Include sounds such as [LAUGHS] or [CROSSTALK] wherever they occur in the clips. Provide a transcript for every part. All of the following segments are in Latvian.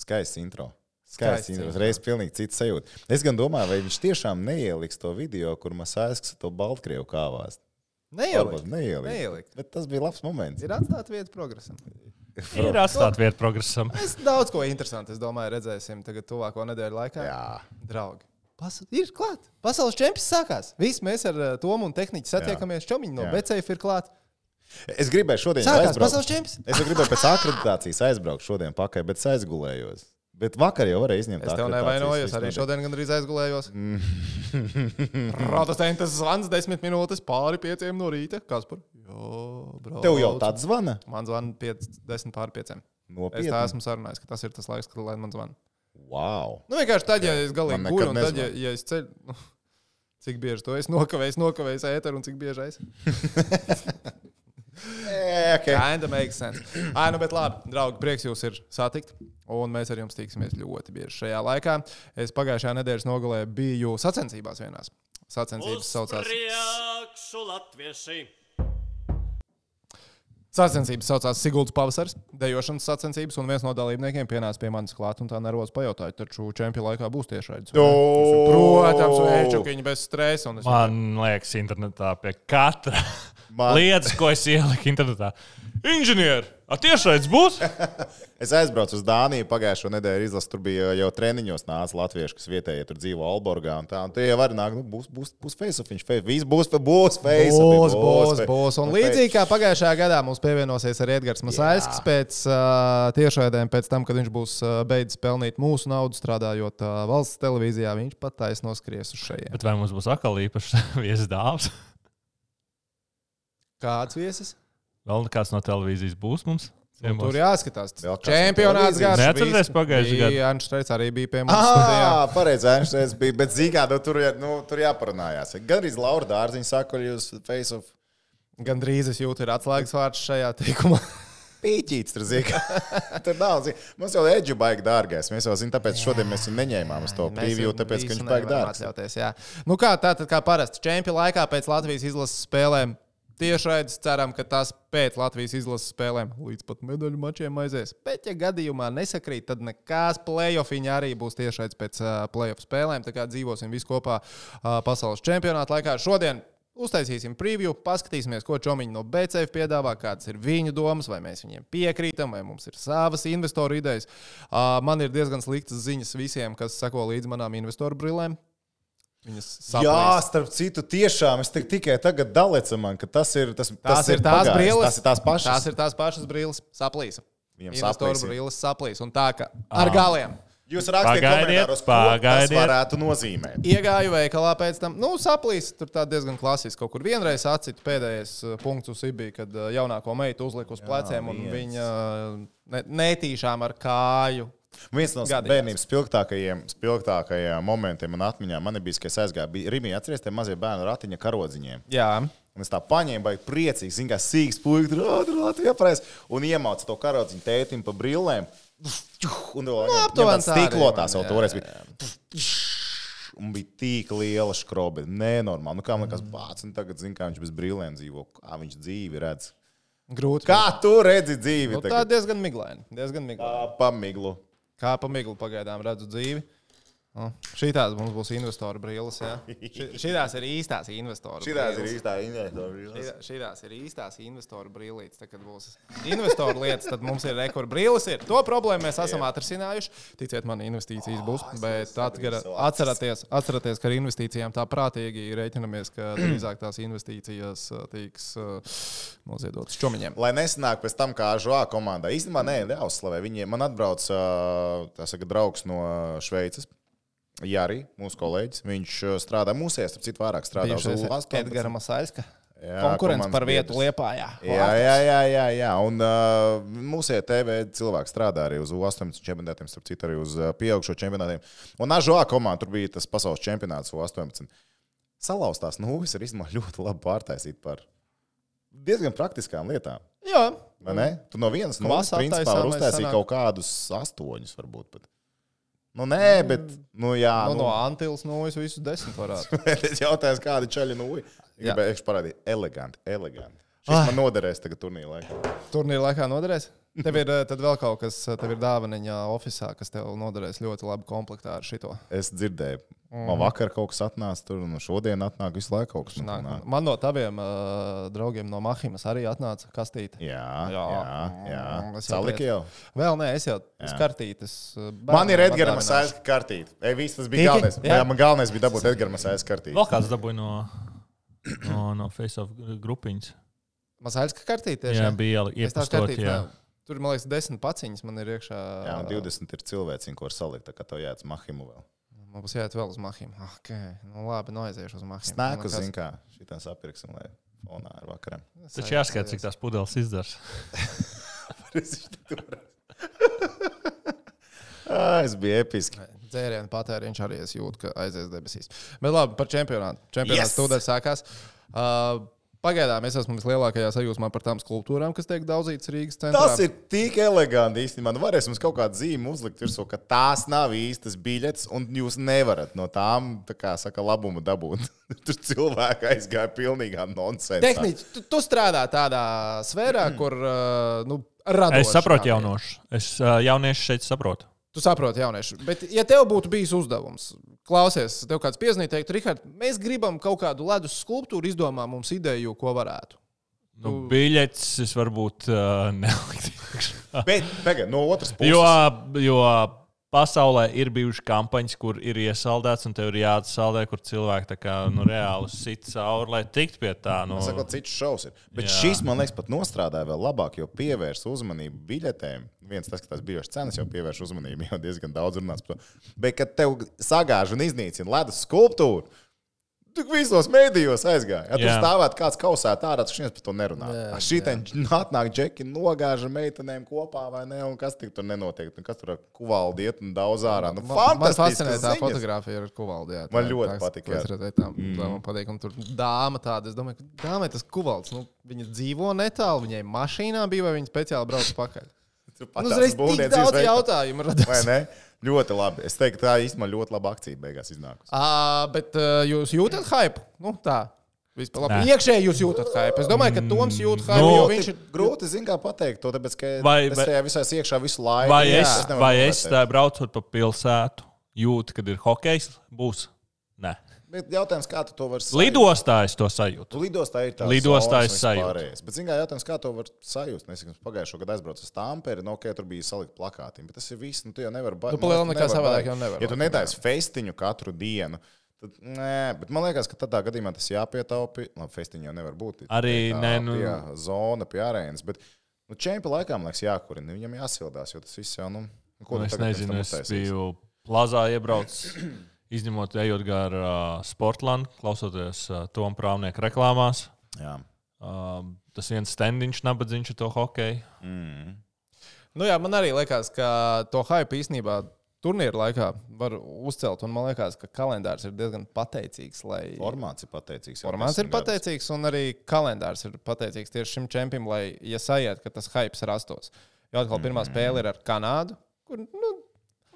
Skaists intro. Skaists intro. Reiz pilnīgi cits sajūta. Es gan domāju, vai viņš tiešām neieliks to video, kur Masāļs to Baltkrievu kāvās. Neielikt. Varbūt Neieliks. Neielikt. Bet tas bija labs moments. Ir atstāta vieta progresam. [LAUGHS] Ir atstāt vietu progresam. Mēs daudz ko interesantu, es domāju, redzēsim tagad tuvāko nedēļu laikā. Jā. Draugi. Pas ir klāt. Pasaules čempions sākās. Visi mēs ar uh, Tomu un tehniku satiekamies. Čomiņi no Jā. Becēfa ir klāt. Es gribēju šodien Sākās aizbraukt. Es gribēju pēc akreditācijas aizbraukt šodien pakaļ, bet es aizgulējos. Bet vakar jau varēja izņemt Es tev nevainojos. Arī šodien gandrīz aizgulējos. Protestants zvans desmit minūtes pāri pieciem no rīta. Kas par? Jā, brauc. Tev jau tāds zvana? Man zvana 10 pāri pieciem. Es Nopietni. tā esmu sarunājis, ka tas ir tas laiks, kad lai man zvana. Wow. Nu, vienkārši tad, ja es galīgi nekad un tad, ja, ja es ceļu, [LAUGHS] nu, cik bieži to es nokavējis, nokavējis ēteru un cik bieži es. [LAUGHS] [LAUGHS] Yeah, okay. Kinda makes sense. Ai, nu, bet labi, draugi, prieks jūs ir satikt. Un mēs ar jums tiksimies ļoti bieži šajā laikā. Es pagājušajā nedēļas nogalē biju sacensībās vienās. Sacensības saucās. priekšu latvieši. Sacensības saucās Siguldas pavasaris, dejošanas sacensības, un viens no dalībniekiem pienāca pie manis klāt un tā nervozs pajautāja, taču čempionu laikā būs tiešraidis. Protams, vēčukiņi bez stresa. Man liekas, internetā pie katra Man- lietas, ko es ieliku internetā. Inženieri, a tiešais būs? [LAUGHS] Es aizbraucu uz Dāniju pagājušo nedēļu. Izlasu, tur bija jau treniņos nāca latvieši, kas vietējie tur dzīvo Alborgā. Un tā, un tie jau var nākt, nu, būs, būs, būs face-off. Viņš fe- viss būs, būs face-off. Būs, būs, fe- būs. Un līdzīgi kā pagājušajā gadā mums pievienosies arī Edgars Masāļskis pēc uh, tiešraidēm, pēc tam, kad viņš būs uh, beidzis pelnīt mūsu naudu strādājot uh, valsts televīzijā, viņš pat taisno skries uz šejienes. Bet vai mums būs atkal īpašs [LAUGHS] viesis dāvs? Kāds viesis? Vēl kāds no televīzijas būs mums? Nu, tur jāskatās. Čempionāts garš. Neatceries pagājušajā gadā? Jā, Anšs Streits arī bija pie mums. Ah, pareizi, Einsteins bija. Bet zīmē, nu, tur, jā- nu, tur jāparunājās. Gan arī Laura Dārziņa saka, ka jūs face-off Gan drīz es jūtu, ir atslēgas vārds šajā teikumā. [LAUGHS] pīķīts. Tur, zini, [LAUGHS] tur nav. Zini. Mums jau Edžu baigi dārgais. Mēs jau zinām, tāpēc šodien mēs viņu neņēmām uz to preview, tāpēc, ka viņš baigi dārgs. jā. Nu kā tātad, kā parasti, čempionu laikā pēc Latvijas izlases spēlēm. Tiešraidis ceram, ka tas pēc Latvijas izlases spēlēm līdz pat medaļu mačiem aizies. Bet, ja gadījumā nesakrīt, tad nekās playoffiņa arī būs tiešraidis pēc uh, playoff spēlēm. Tā kā dzīvosim visi kopā uh, pasaules čempionāta laikā. Šodien uztaisīsim preview, paskatīsimies, ko Čomiņš no BCF piedāvā, kādas ir viņu domas, vai mēs viņiem piekrītam, vai mums ir savas investoru idejas. Uh, man ir diezgan sliktas ziņas visiem, kas seko līdzi manām investoru brillēm. Viņas Jā, saplīs. starp citu, tiešām es tik, tikai tagad dalīju man, ka tas ir tas, Tās ir tās pagājis. brilles. Tas ir tās pašas. Tās ir tās pašas brilles. Saplīsa. Viņam saplīsa. brilles saplīs. Un tā kā ar galiem. Jūs rakstījāt, Pagaidiet, komentāros, ko tas pagaidiet. varētu nozīmēt. Iegāju veikalā pēc tam, nu, saplīs. Tur tā diezgan klasiski. Kaut kur vienreiz atcīt pēdējais uh, punkts uz Sibī, kad uh, jaunāko meitu uzlika uz pleciem un viens. viņa uh, ne, netīšām ar kāju. Viens no Gadījās. bērnības spilgtākajiem, spilgtākajiem momentiem man atmiņā man bija, ka es aizgāju, Rīgā, atcerieties, tie mazie bērnu ratiņa karodziņiem. Jā, Un es tā paņēmu, vai priecīgs, zinu, kā sīgs puisis, tur ātrāk, pareizi. Un iemācu to karodziņu tētim pa brillēm. Un to Nu, aptuveni jau jā, toreiz bija. Un bija tik liela skrobe. Nenormāli. Nu, kā man kas bācis, un tagad zinu, kā viņš bez brillēm dzīvo. Kā viņš dzīvi redz. grūti. Kā tu redzi dzīvi? Nu, tā diezgan miglaini. Diezgan miglaini. Pamiglu. Kā pa miglu pagaidām redzu dzīvi. Nu, Šīs mums būs investoru brilles. Šīs ir īstās investoru Šitās ir brilles. īstā investīcija. Šīs ir īstās investoru brīvības. Tad, kad būs investoru lietas, tad mums ir rekords brīvības. To problēmu mēs esam atrisinājuši. Ticiet man, investīcijas būs. Bet atgara, atcerieties, atcerieties, ka ar investīcijām tā prātīgi rēķinamies, ka [CLEARS THROAT] drīzāk tās investīcijas tiks noziedotas čomiņiem. Lai nesanāk pēc tam, kā Žoā komandā. Īstenībā, nē, jāuzslavē. Viņiem man atbrauc tā saka, draugs no Šveices. Jāri, mūsu kolēģis. Viņš ā, strādā mūsēs, starp citu, vairāk strādā uz U18. Edgara Masaļska. Jā, Konkurence par vietu liepā. Jā, Jā, jā, jā, jā, jā. Un uh, mūsu TV cilvēki strādā arī uz U18 čempionātiem, starp citu, arī uz uh, pieaugušo čempionātiem. Un Ažoā komanda tur bija tas pasaules čempionāts U18. Salauztās nūjas ir īstenībā ļoti labi pārtaisīt par diezgan praktiskām lietām. jā. Vai ne? Tu no vienas no otras principā sanāk. kaut kādus astoņus, varbūt. Bet. Nu, nē, bet, nu, jā, Nu, nu, no Antīlas nūjas visus desmit varētu. [LAUGHS] es jautāju, kāda čaļa nūja. Jā. Gribēju parādīt, eleganti, eleganti. Šis Ai. man noderēs tagad turnīrā laikā. Turnīra laikā noderēs. [LAUGHS] Tev ir eh, tad vēl kaut kas, eh, tev ir dāvaniņa oficiālā, kas tev noderēs ļoti labi komplektā ar šito. Es dzirdēju, man vakar kaut kas atnāca tur, un šodien atnāk visu laiku kaut kas tāds. man no taviem uh, draugiem no Mahimas arī atnāca kastīte. Jā, Jā. jā, jā. Mm, es jau teicu. jau. Vēl nē, es jau uz kartītes. uh, Man ir bērniem Edgars. Masājas kartīte. Ei, viss tas bija Tiki? galvenais. Jā. Jā, man galvenais bija dabūt Edgars Masājas kartīti. Vēl kāds dabūja no, no, no Facebook grupiņas. Mazāļska kartīte. Jā, bija. Jā. ne- Tur, man liekas, desmit paciņas man ir iekšā. Jā, un 20 ir cilvēci, ko var salikt, tā kā uz Mahimu vēl. Man būs jāiet vēl uz Mahim. Ah, okay. nu, labi, nu aiziešu uz Mahim. Snēku Nu, kas- zin kā, šitā sapirksim, lai fonā ar vakariem. Taču jāskatās, cik tās pudeles izdars. [LAUGHS] Ā, [LAUGHS] Es biju episki. Dzērienu patēriņš arī es jūtu, ka aizies debesīs. Bet labi, par čempionātu. Čempionāts yes! tūdaļ sākās. Uh, Pagaidām es esmu vislielākajā sajūsmā par tām skulptūrām, kas tiek daudzītas Rīgas centrā. Tas ir tik eleganti īstenībā. Nu, varēs mums kaut kādu zīmi uzlikt virsū, ka tās nav īstas biļetes, un jūs nevarat no tām, tā kā saka, labumu dabūt. [LAUGHS] Tur cilvēki aizgāja pilnīgā nonsensā. Tehniski, tu, tu strādā tādā sfērā, kur uh, nu, radoši. Es saprotu jaunošu. Es uh, jauniešu šeit saprotu. Tu saproti, jaunieši. Bet, ja tev būtu bijis uzdevums, klausies, tev kāds piezīmē, teikt, Rihard, mēs gribam kaut kādu ledus skulptūru, izdomā mums ideju, ko varētu. Nu, biļetes es varbūt uh, neliktu. Bet, pagaid, no otras puses, Jo, jo pasaulē ir bijušas kampaņas, kur ir iesaldēts, un tev ir jāatsaldē, kur cilvēki kā, nu, reāli sit cauri, lai tiktu pie tā. Nu, Es saku, cits šovs ir. Bet Jā. Šis, man liekas, pat nostrādāja vēl labāk, jo pievērsa uzmanību biļetēm. Viens tas, ka tās bijušas cenas jau pievērš uzmanību, [LAUGHS] jau diezgan daudz runāts par to. Bet, kad tev sagāž un iznīcina ledus skulptūru, Tik visos mēdījos aizgāja. Ja tur stāvētu kāds kausē tādā, tad viņš par to nerunā. Jā, Šī te atnāk džeki, nogāža meitenēm kopā vai ne, un kas tik tur nenotiek. Un kas tur ar kuvaldi iet un daudz ārā. Nu, Man, man fascinē tā ziņas. fotografija ar kuvaldu. Jā, Man tā- ļoti tā- jā. Es redzēju, tā, tā man patīk. Un tur dāma tāda, es domāju, ka dāmai tas kuvalds, nu, viņa dzīvo netālu, viņai mašīnā bija vai viņa speciāli brauc pakaļ. [LAUGHS] Tur Nu, pat uzreiz tāds tik daudz veikals. jautājumu Vai radās. ne? [LAUGHS] Ļoti labi. Es teiktu, tā īstenībā ļoti laba akcija beigās iznākusi. À, bet uh, jūs jūtat hype? Nu, tā. Vispār labi. Nē. Iekšēji jūs jūtat hype. Es domāju, ka Toms jūt hype, Nu, jo viņš ir. Grūti zināt, kā pateikt to, tāpēc, ka Vai- es tajā visā iekšā visu laiku. vai Jā. es, nevaru vai es tā braucot pa pilsētu, jūtu, kad ir hokejs? Būs. Nē. Bet jautājums, kā tu to vari sajust? Lidostā es to sajūtu. Tu lidostā ir tā Lidostā es sajūtu. sajūtu. Bet, zināmā mērā, jautājums, kā to var sajust? Es pagājušajā gadā aizbraucu uz Tamperi, no ok, tur bija salikt plakāti. Bet tas ir viss, nu, tu jau nevari baigt. Nu, palielam nekā savādāk jau nevar Ja tu nedaisi festiņu katru dienu, tad, nē, bet man liekas, ka tādā gadījumā tas jāpietaupi. Labi, festiņu jau nevar būt. Arī tā ne, nu- Pie zona, pie arēnas. Bet, nu, čempi laikā, man liekas, jākurina. Viņam jāsildās, jo tas viss jau, nu, nu, ko Nu, es nezinu, es biju plazā iebraucis, [CLEARS THROAT] izņemot, ejot gar uh, Sportlandu, klausoties uh, Tomu Prāvnieku reklāmās. Jā. Uh, tas viens standiņš, nabadzīgs ar to hokeju. Mm. Nu, jā, man arī liekas, ka to hype īstenībā turnīra laikā var uzcelt. Un man liekas, ka kalendārs ir diezgan pateicīgs. Lai... Formāts ir pateicīgs. Formāts ir pateicīgs, un arī kalendārs ir pateicīgs tieši šim čempionam, lai, ja sajiet, ka tas hype rastos. Jo atkal pirmā Mm. spēle ir ar Kanādu. Kur, nu,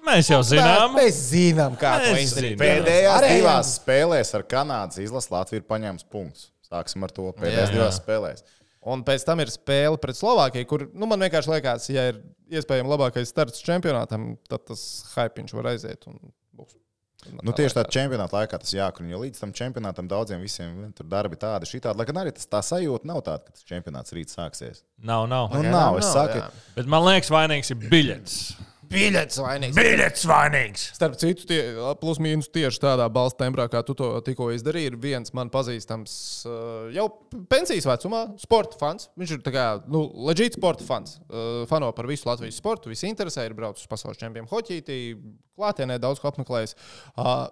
Mēs jau zinām, Mēs zinām, kā to Mēs izdarīt. zinām. Pēdējās Arējām. divās spēlēs ar Kanādas izlasi Latvija ir paņēmusi punktus. Sāksim ar to. Pēdējās Jā. divās spēlēs. Un pēc tam ir spēle pret Slovākiju, kur nu, man vienkārši liekas, ja ir iespējams labākais starts čempionātam, tad tas hype var aiziet. un būs. Nu, tieši tādā čempionāta laikā tas jākurina. Jo līdz tam čempionātam daudziem visiem vien, tur darbi tādi, šī tāda. Lai gan arī tas tā sajūta nav tāda, ka tas čempionāts rīt sāksies. nav, nav. Nu, nav, es nav, saku, jā. Bet man liekas, vainīgs ir biļets. Biļets vainīgs. Biļets vainīgs! Starp citu, tie, plus mīnus tieši tādā balss tembrā, kā tu to tikko izdarīji, ir viens man pazīstams, uh, jau pensijas vecumā, sporta fans. Viņš ir tā kā, nu, leģīts sporta fans. Uh, fano par visu Latvijas sportu, visi interesē, ir braucis uz pasaules čempionu hoķītī, klātienē daudz ko apmeklējis.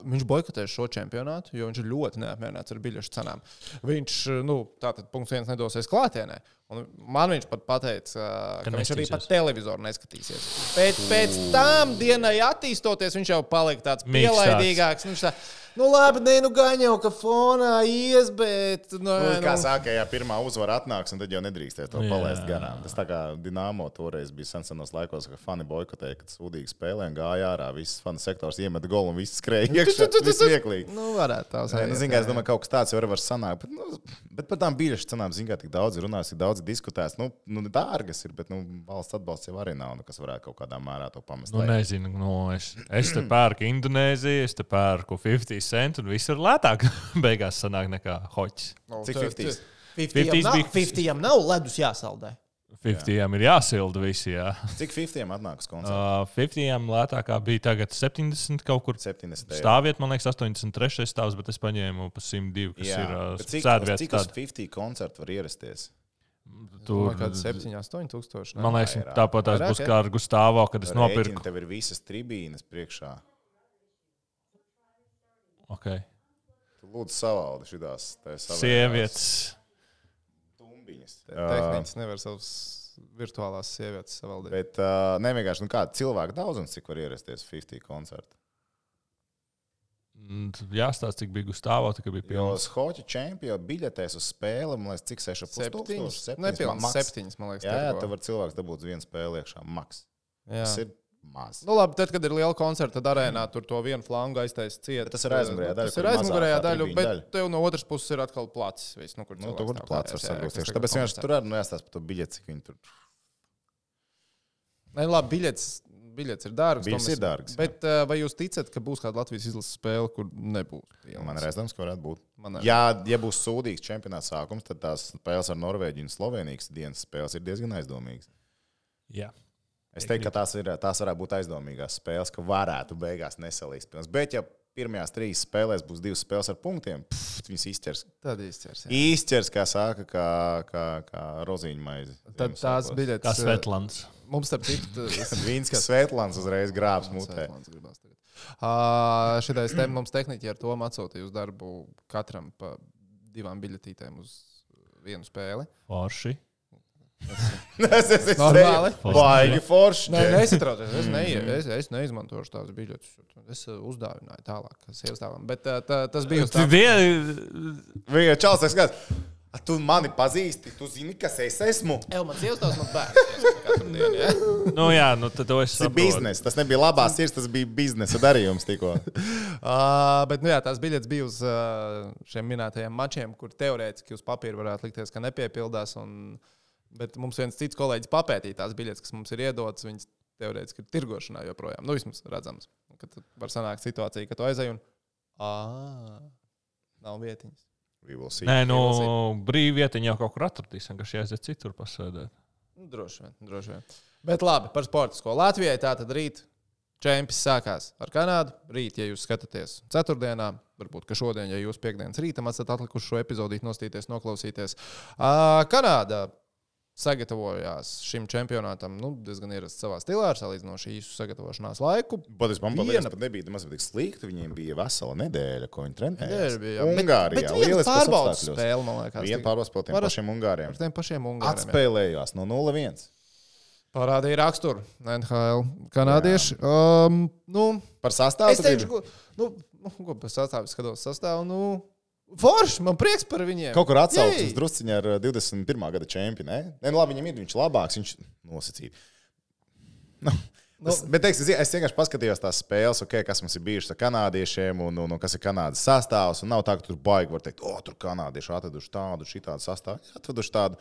Viņš boikotēs šo čempionātu, jo viņš ir ļoti neapmierināts ar biļešu cenām. Viņš, uh, nu, tātad punkts viens nedosies klātienē. Un man viņš pat pateica, uh, ka, ka viņš arī pat televizoru neskatīsies. Pēc, pēc tam dienai attīstoties, viņš jau palika tāds Miksāks. pielaidīgāks. Viņš tā, Nu, labi, nē, nu gan jau, ka fonā ies, bet. Nu, Nu, kā nu, saka, ja pirmā uzvara atnāks, un tad jau nedrīkstēs to Jā. palaist garām. Tas tā kā Dienāmo toreiz bija sen senos laikos, ka fani boikotēja, kad sūdīgi spēlē un gāja ārā. Viss fanu sektors iemet golu un viss skrēja [LAUGHS] iekšā. Tas ir smieklīgi. nu, varētu tā Nē, būt. nu, zin, kā, es domāju, ka kaut kas tāds jau var sanākt. Bet, nu, bet par tām biļešu cenām, zinām, tik daudz ir runāts, tik daudz ir diskutēts. Nu, nu, dārgas ir, bet nu, valsts atbalsts jau arī nav, nu, kas varētu kaut kādā mērā to pamest. Nu, nezinu, nu, es, es te pērku Indonēziju, es te pērku 50 centus, un viss ir lētāk. [LAUGHS] Beigās sanāk nekā hoķis. Cik 50? 50 50 bija- 50 nav ledus jāsaldē. 50 ir jāsilda visi. Jā. [LAUGHS] Cik 50 atnāks koncerts? Uh, 50 lētākā bija tagad 70 kaut kur. 70. eiro. Stāviet, man liekas, 83 stāvs, bet es paņēmu pa 102, kas Jā, ir uh, sēdvietas. cik uz tāda. 50 koncertu var ierasties? Tur, kaut kāds 7, 8 tūkstoši. ne? man liekas, tāpat tās būs kā ar Gustavā, kad es nopirku. Tev ir visas tribīnes priekšā. Okay. Tu lūdzu savaldi savējās Sievietes. tumbiņas. Tehniski nevar savas virtuālās sievietes savaldīt. Bet uh, nevienkārši nu, kāda cilvēka daudzums, cik var ierasties 50 koncertu. Mm, Jāstāsta, cik bija Gustavā, tikai bija Jo pilns. Hoķa čempionu biļetēs uz spēli, man liekas, cik 6,5 Septiņas. tūkstoši. Nepilns maks. septiņas, man liekas. Jā, jā, tad var cilvēks dabūt uz vienu spēli iekšā. Maks. Jā. Tas ir maz. Nu, labi, tad, kad ir liela koncerta, tad arēnā tur to vienu flangu aiztaisa ciet. Bet tas ir aizmugurējā daļa, Tas ir aizmugurējā daļa, bet daļa. tev no otras puses ir atkal plats. Viss, nu, kur Nu, tur plāts var kājās, jā, sagūst. kas tieši tagad Tāpēc vienkārši tur arī nu, jāstāsta par to biļeti, cik viņi tur. Nē, labi, biļets, biļets ir dārgs. Biļets to mēs- ir dārgs, jā. Bet uh, vai jūs ticat, ka būs kāda Latvijas izlases spēle, kur nebūs? pilns? Man redzams, ka varētu būt. Man arī. Ja, būs sūdīgs čempionāts sākums, tad tās spēles ar Norvēģiju un Slovenijas dienas spēles ir diezgan aizdomīgas. Jā. Es teiktu, ka tās, ir, tās varētu būt aizdomīgās spēles, ka varētu beigās nesalīst. Bet, ja pirmajās trīs spēlēs būs divas spēles ar punktiem, pff, viņas izķers. Tad izķers. jā. Izķers, kā saka, kā, kā, kā rozīņa maize. Tad tās biļetes. Kā uh, Svetlāns. Mums, starp citu, [LAUGHS] Vīns, kas Svetlāns uzreiz grābs mutē. Uh, Šitais te mums tehniķi ar to atsūtīja uz darbu katram pa divām biļetītēm uz vienu spēli. Forši. Es esmu Normāli. baigi forši. Nē, nesatraucies. Es, ne, es, es neizmantošu tās biļetes. Es uh, uzdāvināju tālāk, sievas tēvam. Bet uh, tā, tas bija uz tā. Viņa čels, es skatos. "A, Tu mani pazīsti, tu zini, kas es esmu. Evo, man sievas tēvs, man bērns. Nu, jā, nu tad to es Tas ir saprotu. biznesa. Tas nebija labās sirds, tas bija biznesa darījums tikko. Uh, [LAUGHS] bet, nu jā, tās biļetes bija uz uh, šiem minētajiem mačiem, kur teorētiski uz papīra varētu likties, ka nepiepildās. Un, bet mums viens cits kolēģis papētīja tās biļetes, kas mums ir iedotas. Viņas teorētiski ir tirgošanā joprojām. Nu, vismaz redzams, ka tad var sanākt situācija, ka tu aizej un. Ā, nav vietiņas. We will see. Nē, nu, Ielasīt. brīvvietiņā jau kaut kur atradīs, vienkārši jāiziet citur pasēdēt. Nu, droši vien, droši vien. Bet labi, par sporta skolu. Latvijai tā tad rīt čempions sākās ar Kanādu. Rīt, ja jūs skatāties ceturtdienā, varbūt ka šodien, ja jūs piekdienas rītam esat atlikuši šo epizodīt, nostīties, noklausīties. Uh, Kanāda sagatavojās šim čempionātam nu, diezgan ierasti savā stilā, ar salīdzinoši īsu sagatavošanās laiku. Es domāju, Viena- ka nebija nemaz tik slikti. Viņiem bija vesela nedēļa, ko viņi trenējās. Nedēļa bija, Ungārijā. lieliskos pārbaudas spēle, man liekas, Viena pārbaudas spēle tiem pašiem Ungāriem. Ar tiem pašiem ungāriem. jā. Atspēlējās no 0-1. Parādīja raksturu NHL kanādieši. Um, nu, Par sastāvu. Es teikšu, ko, nu, nu, ko par sastāvu skatos. Sastāvu, nu, forši, man prieks par viņiem. Kaut kur atsaucas Jej! drusciņā ar uh, 21. gada čempionu. Nu, labi, viņam ir, viņš labāks, viņš nosacīja. Nu, Tas, bet teiksim, zi- es vienkārši paskatījos tās spēles, okay, kas mums ir bijušas ar kanādiešiem, un, un, un kas ir Kanādas sastāvs. un Nav tā, ka tur baigi var teikt, o, tur kanādieši atraduši tādu, šitādu sastāvu. Atraduši tādu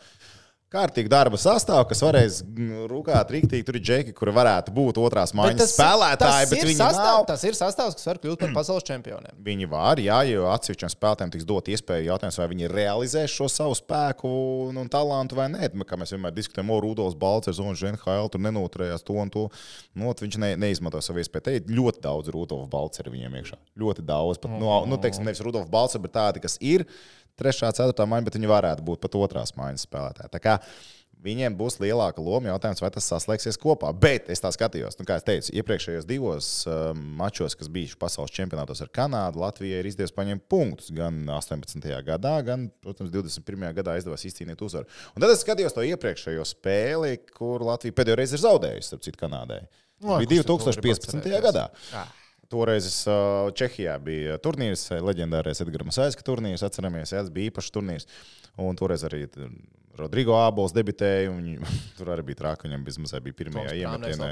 kārtīgu darba sastāvu, kas varēs mm, rūkāt rīktīgi. Tur ir džeki, kuri varētu būt otrās mājas spēlētāji, bet viņi sastāv, nav. tas ir sastāvs, kas var kļūt par pasaules čempioniem. Viņi var, jā, jo atsevišķiem spēlētājiem tiks dot iespēju jautājums, vai viņi realizēs šo savu spēku un, un talantu vai nē. Kā mēs vienmēr diskutējam, o, Rudolf Balčers un NHL tur nenoturējās to un to. Nu, viņš ne, neizmanto savu iespēju. Te ir ļoti daudz Rudolf Balčera viņiem iekšā. Ļoti daudz. Pat, no, nu, teiksim, nevis Rudolf Balčers, bet tādi, kas ir trešā, ceturtā maiņa, bet viņi varētu būt pat otrās maiņas spēlētāji. Tā kā Viņiem būs lielāka loma. Jautājums, vai tas saslēgsies kopā. Bet es tā skatījos, nu, kā jau teicu, iepriekšējos divos uh, mačos, kas bijuši pasaules čempionātos ar Kanādu, Latvijai ir izdevies paņemt punktus gan 18. gadā, gan, protams, 21. gadā izdevās izcīnīt uzvaru. Un tad es skatījos to iepriekšējo spēli, kur Latvija pēdējo reizi ir zaudējusi, starp citu, Kanādai. Tas Oi, bija kurš tad to grib 2015. atcerēties? gadā. Ah. Toreiz uh, Čehijā bija turnīrs, leģendārais Edgars Masaiska turnīrs. Atceramies, jā, tas bija īpašs turnīrs. Un toreiz arī Rodrigo Ābols debitēja. un Viņ, [LAUGHS] tur arī bija traki. Viņam bezmazliet bija pirmajā iemetienā.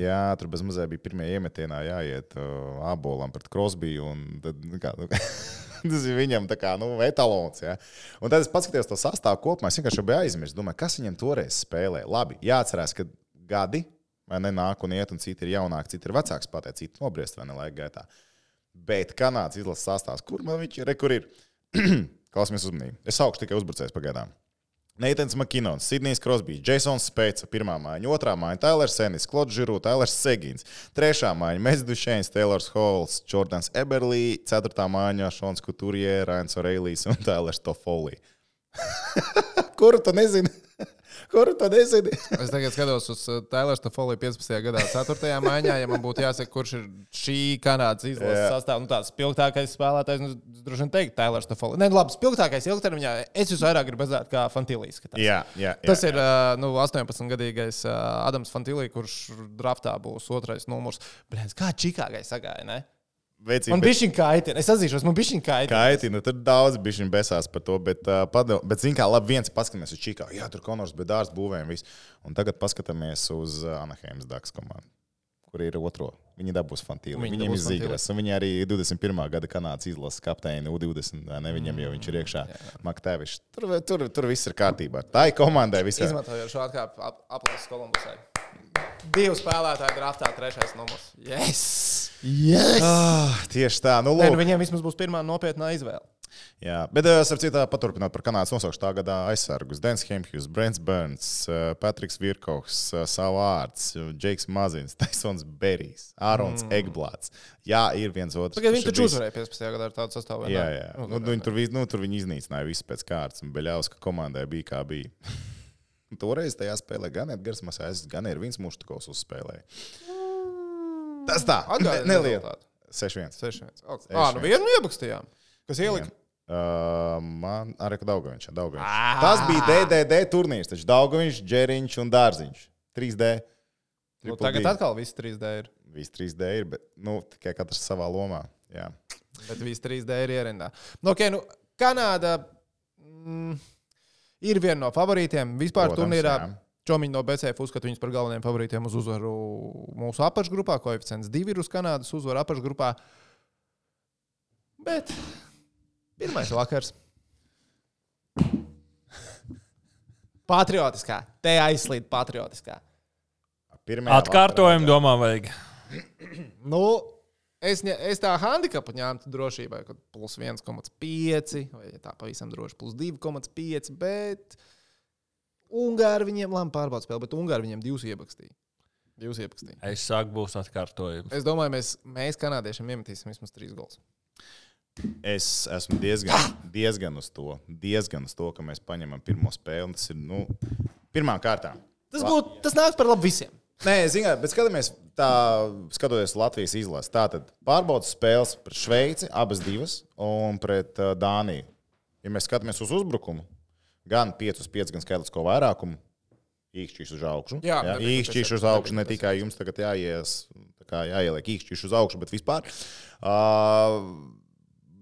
Jā, tur bezmazliet bija pirmajā iemetienā jāiet uh, abolam pret Krosbiju. nu, nu, [LAUGHS] tas ir viņam tā kā nu, etalons. Ja? Un tad es paskatījos to sastāvu kopumā. Es vienkārši biju aizmirsis. Domāju, kas viņam toreiz spēlēja. Labi, jāatcerās, ka gadi vai ne nāk un iet, un citi ir jaunāki, citi ir vecāki, pateikt, citi nobriest vai ne laika gaitā. Bet Kanādas izlases sastāvs, kur man viņš ir, kur ir? [CLEARS THROAT] Klausamies uzmanīgi. Es augstu tikai uzbrucējs pagaidām. Neitens Makinons, Sidnijs Krosbijs, Jasons Spēca, pirmā māja, otrā māja, Tailers Senis, Klods Žiru, Tailers Segins, trešā māja, Mezdušēns, Tailors Halls, Jordans Eberlī, ceturtā māja, Šons Kuturjē, Rains Oreilijs un Tailers Tofolī. [LAUGHS] Kuru tu nezini? Kuru tu nezini? [LAUGHS] Es tagad skatos uz Tailera Stofoliju 15. gadā, 4. maiņā. Ja man būtu jāsaka, kurš ir šī Kanādas izlases Jā. sastāvs, nu, tāds spilgtākais spēlētājs, nu, droši vien teiktu, Tailera Stofolija. Nē, labi, spilgtākais ilgtermiņā. Es jūs vairāk gribu redzēt, kā Fantilijas. skatās. Jā, jā, jā. Tas ir ā, nu, 18-gadīgais ā, Adams Fantilija, kurš draftā būs otrais numurs. Blēns, kā Čikāgai sagāja, ne? Veicīgi, Man bija kaitina. Es atzīšos, man bija kaitina. Kaiti, nu, tur daudz bija besās par to, bet, uh, padom, bet zināmā mērā, labi, viens paskatāmies uz Čikāgu. Jā, tur Konors bija dārsts, būvēm viss. Un tagad paskatāmies uz Anaheimas Daks komandu, kur ir otro. Viņi dabūs fantīlu. Viņi Viņiem ir zīgras. Viņi arī 21. gada Kanādas izlases kapteini U20. vai Ne, viņam jau viņš ir iekšā. Maktevišs. Tur, tur, tur viss ir kārtībā. Tā ir komandai visā. Izmantojot šo atkāpi ap, aplēses Kolumbusai. Divu spēlētāju draftā, trešais numurs. Yes! Yes! Ah, tieši tā. Nu, Nē, nu, viņiem vismaz būs pirmā nopietnā izvēle. Jā, bet es ar citu paturpināt par Kanādas nosaukšu tā gada aizsargus. Dens Hemhjus, Brents Burns, eh, Patriks Virkovs, Savārds, Džeiks Mazins, [LAUGHS] Taisons Berijs, Ārons mm. Egblāts. Jā, ir viens otrs. Tagad viņi taču uzvarēja 15. gadā ar tādu sastāvu. Jā, jā. Nu, Nu, viņi, tur, vis- nu, tur viņi iznīcināja visu pēc kārtas, un Beļaus, ka komandai bija kā bija. [LAUGHS] Toreiz tajā spēlē gan Edgars Masais, gan ir viens muštukovs uzspēlēja. Tas tā, Atgādini neliela. rezultātu. 6-1. 6-1. Ok. Ā, nu vienu iebakstījām. Kas ielika? Uh, man arī Daugaviņš. Daugaviņš. Ah! Tas bija DDD turnīrs. Taču Daugaviņš, Džeriņš un Dārziņš. 3D. Nu, Triple tagad D. atkal viss 3D ir. Visi 3D ir, bet nu, tikai katrs savā lomā. Jā. Bet viss 3D ir ierindā. Nu, okay, nu, Kanāda mm, ir viena no favorītiem vispār Protams, turnīrā. jā. Čomiņi no BCF uzskata viņus par galvenajiem favorītiem uz uzvaru mūsu apakšgrupā. Koeficients 2 ir uz Kanādas uzvaru apakšgrupā. Bet pirmais vakars. Patriotiskā. Te aizslīd patriotiskā. Pirmajā Atkārtojumu domā, vajag. [CLEARS THROAT] Nu, es, ņa, es tā handikapu ņemtu drošībai, ka plus 1,5 vai ja tā pavisam droši plus 2,5. Bet Ungāri viņiem labi pārbauda spēli, bet Ungāri viņiem divus iebakstīja. Divus iebakstīja. Es saku, būs atkārtojums. Es domāju, mēs, mēs kanādiešiem iemetīsim vismaz trīs gols. Es esmu diezgan, diezgan, uz to, diezgan uz to, ka mēs paņemam pirmo spēli. Tas ir nu, pirmā kārtā. Tas, būtu, tas nāks par labu visiem. Nē, zinām, bet skatāmies, tā, skatoties Latvijas izlasi. Tātad pārbaudas spēles pret Šveici, abas divas, un pret uh, Dāniju. Ja mēs skatāmies uz uzbrukumu, gan 5-5, gan skaitlisko vairākumu, īkšķis uz augšu. Jā, jā īkšķis uz augšu, ne tikai jums tagad jāies, jāieliek īkšķis uz augšu, bet vispār. Uh,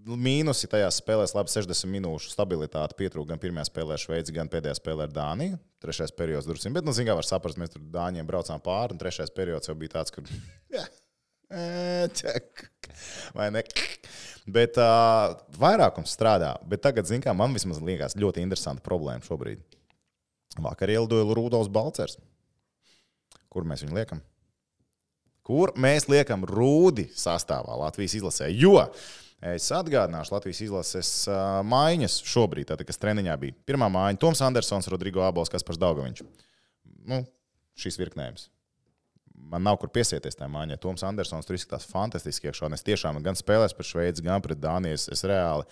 Mīnusi tajās spēlēs, labi, 60 minūšu stabilitāte pietrūka gan pirmajā spēlē ar Šveici, gan pēdējā spēlē ar Dāniju. Trešais periods drusku, bet, nu, zinām, var saprast, mēs tur Dāņiem braucām pāri, un trešais periods jau bija tāds, kur. [LAUGHS] Jā, ē, ček. Vai ne? Bet uh, vairākums strādā. Bet tagad, zinām, man vismaz liekas ļoti interesanta problēma šobrīd. Vakar ielidoja Rudolfs Balcers. Kur mēs viņu liekam? Kur mēs liekam rūdi sastāvā Latvijas izlasē? Jo es atgādināšu Latvijas izlases uh, maiņas šobrīd, tātad, kas treniņā bija. Pirmā maiņa - Toms Andersons, Rodrigo Abols, Kaspars Daugaviņš. Nu, šis virknējums. Man nav kur piesieties tajā maiņā. Toms Andersons tur izskatās fantastiski iekšā. Es tiešām gan spēlēju pret Šveici, gan pret Dāniju. Es, es reāli,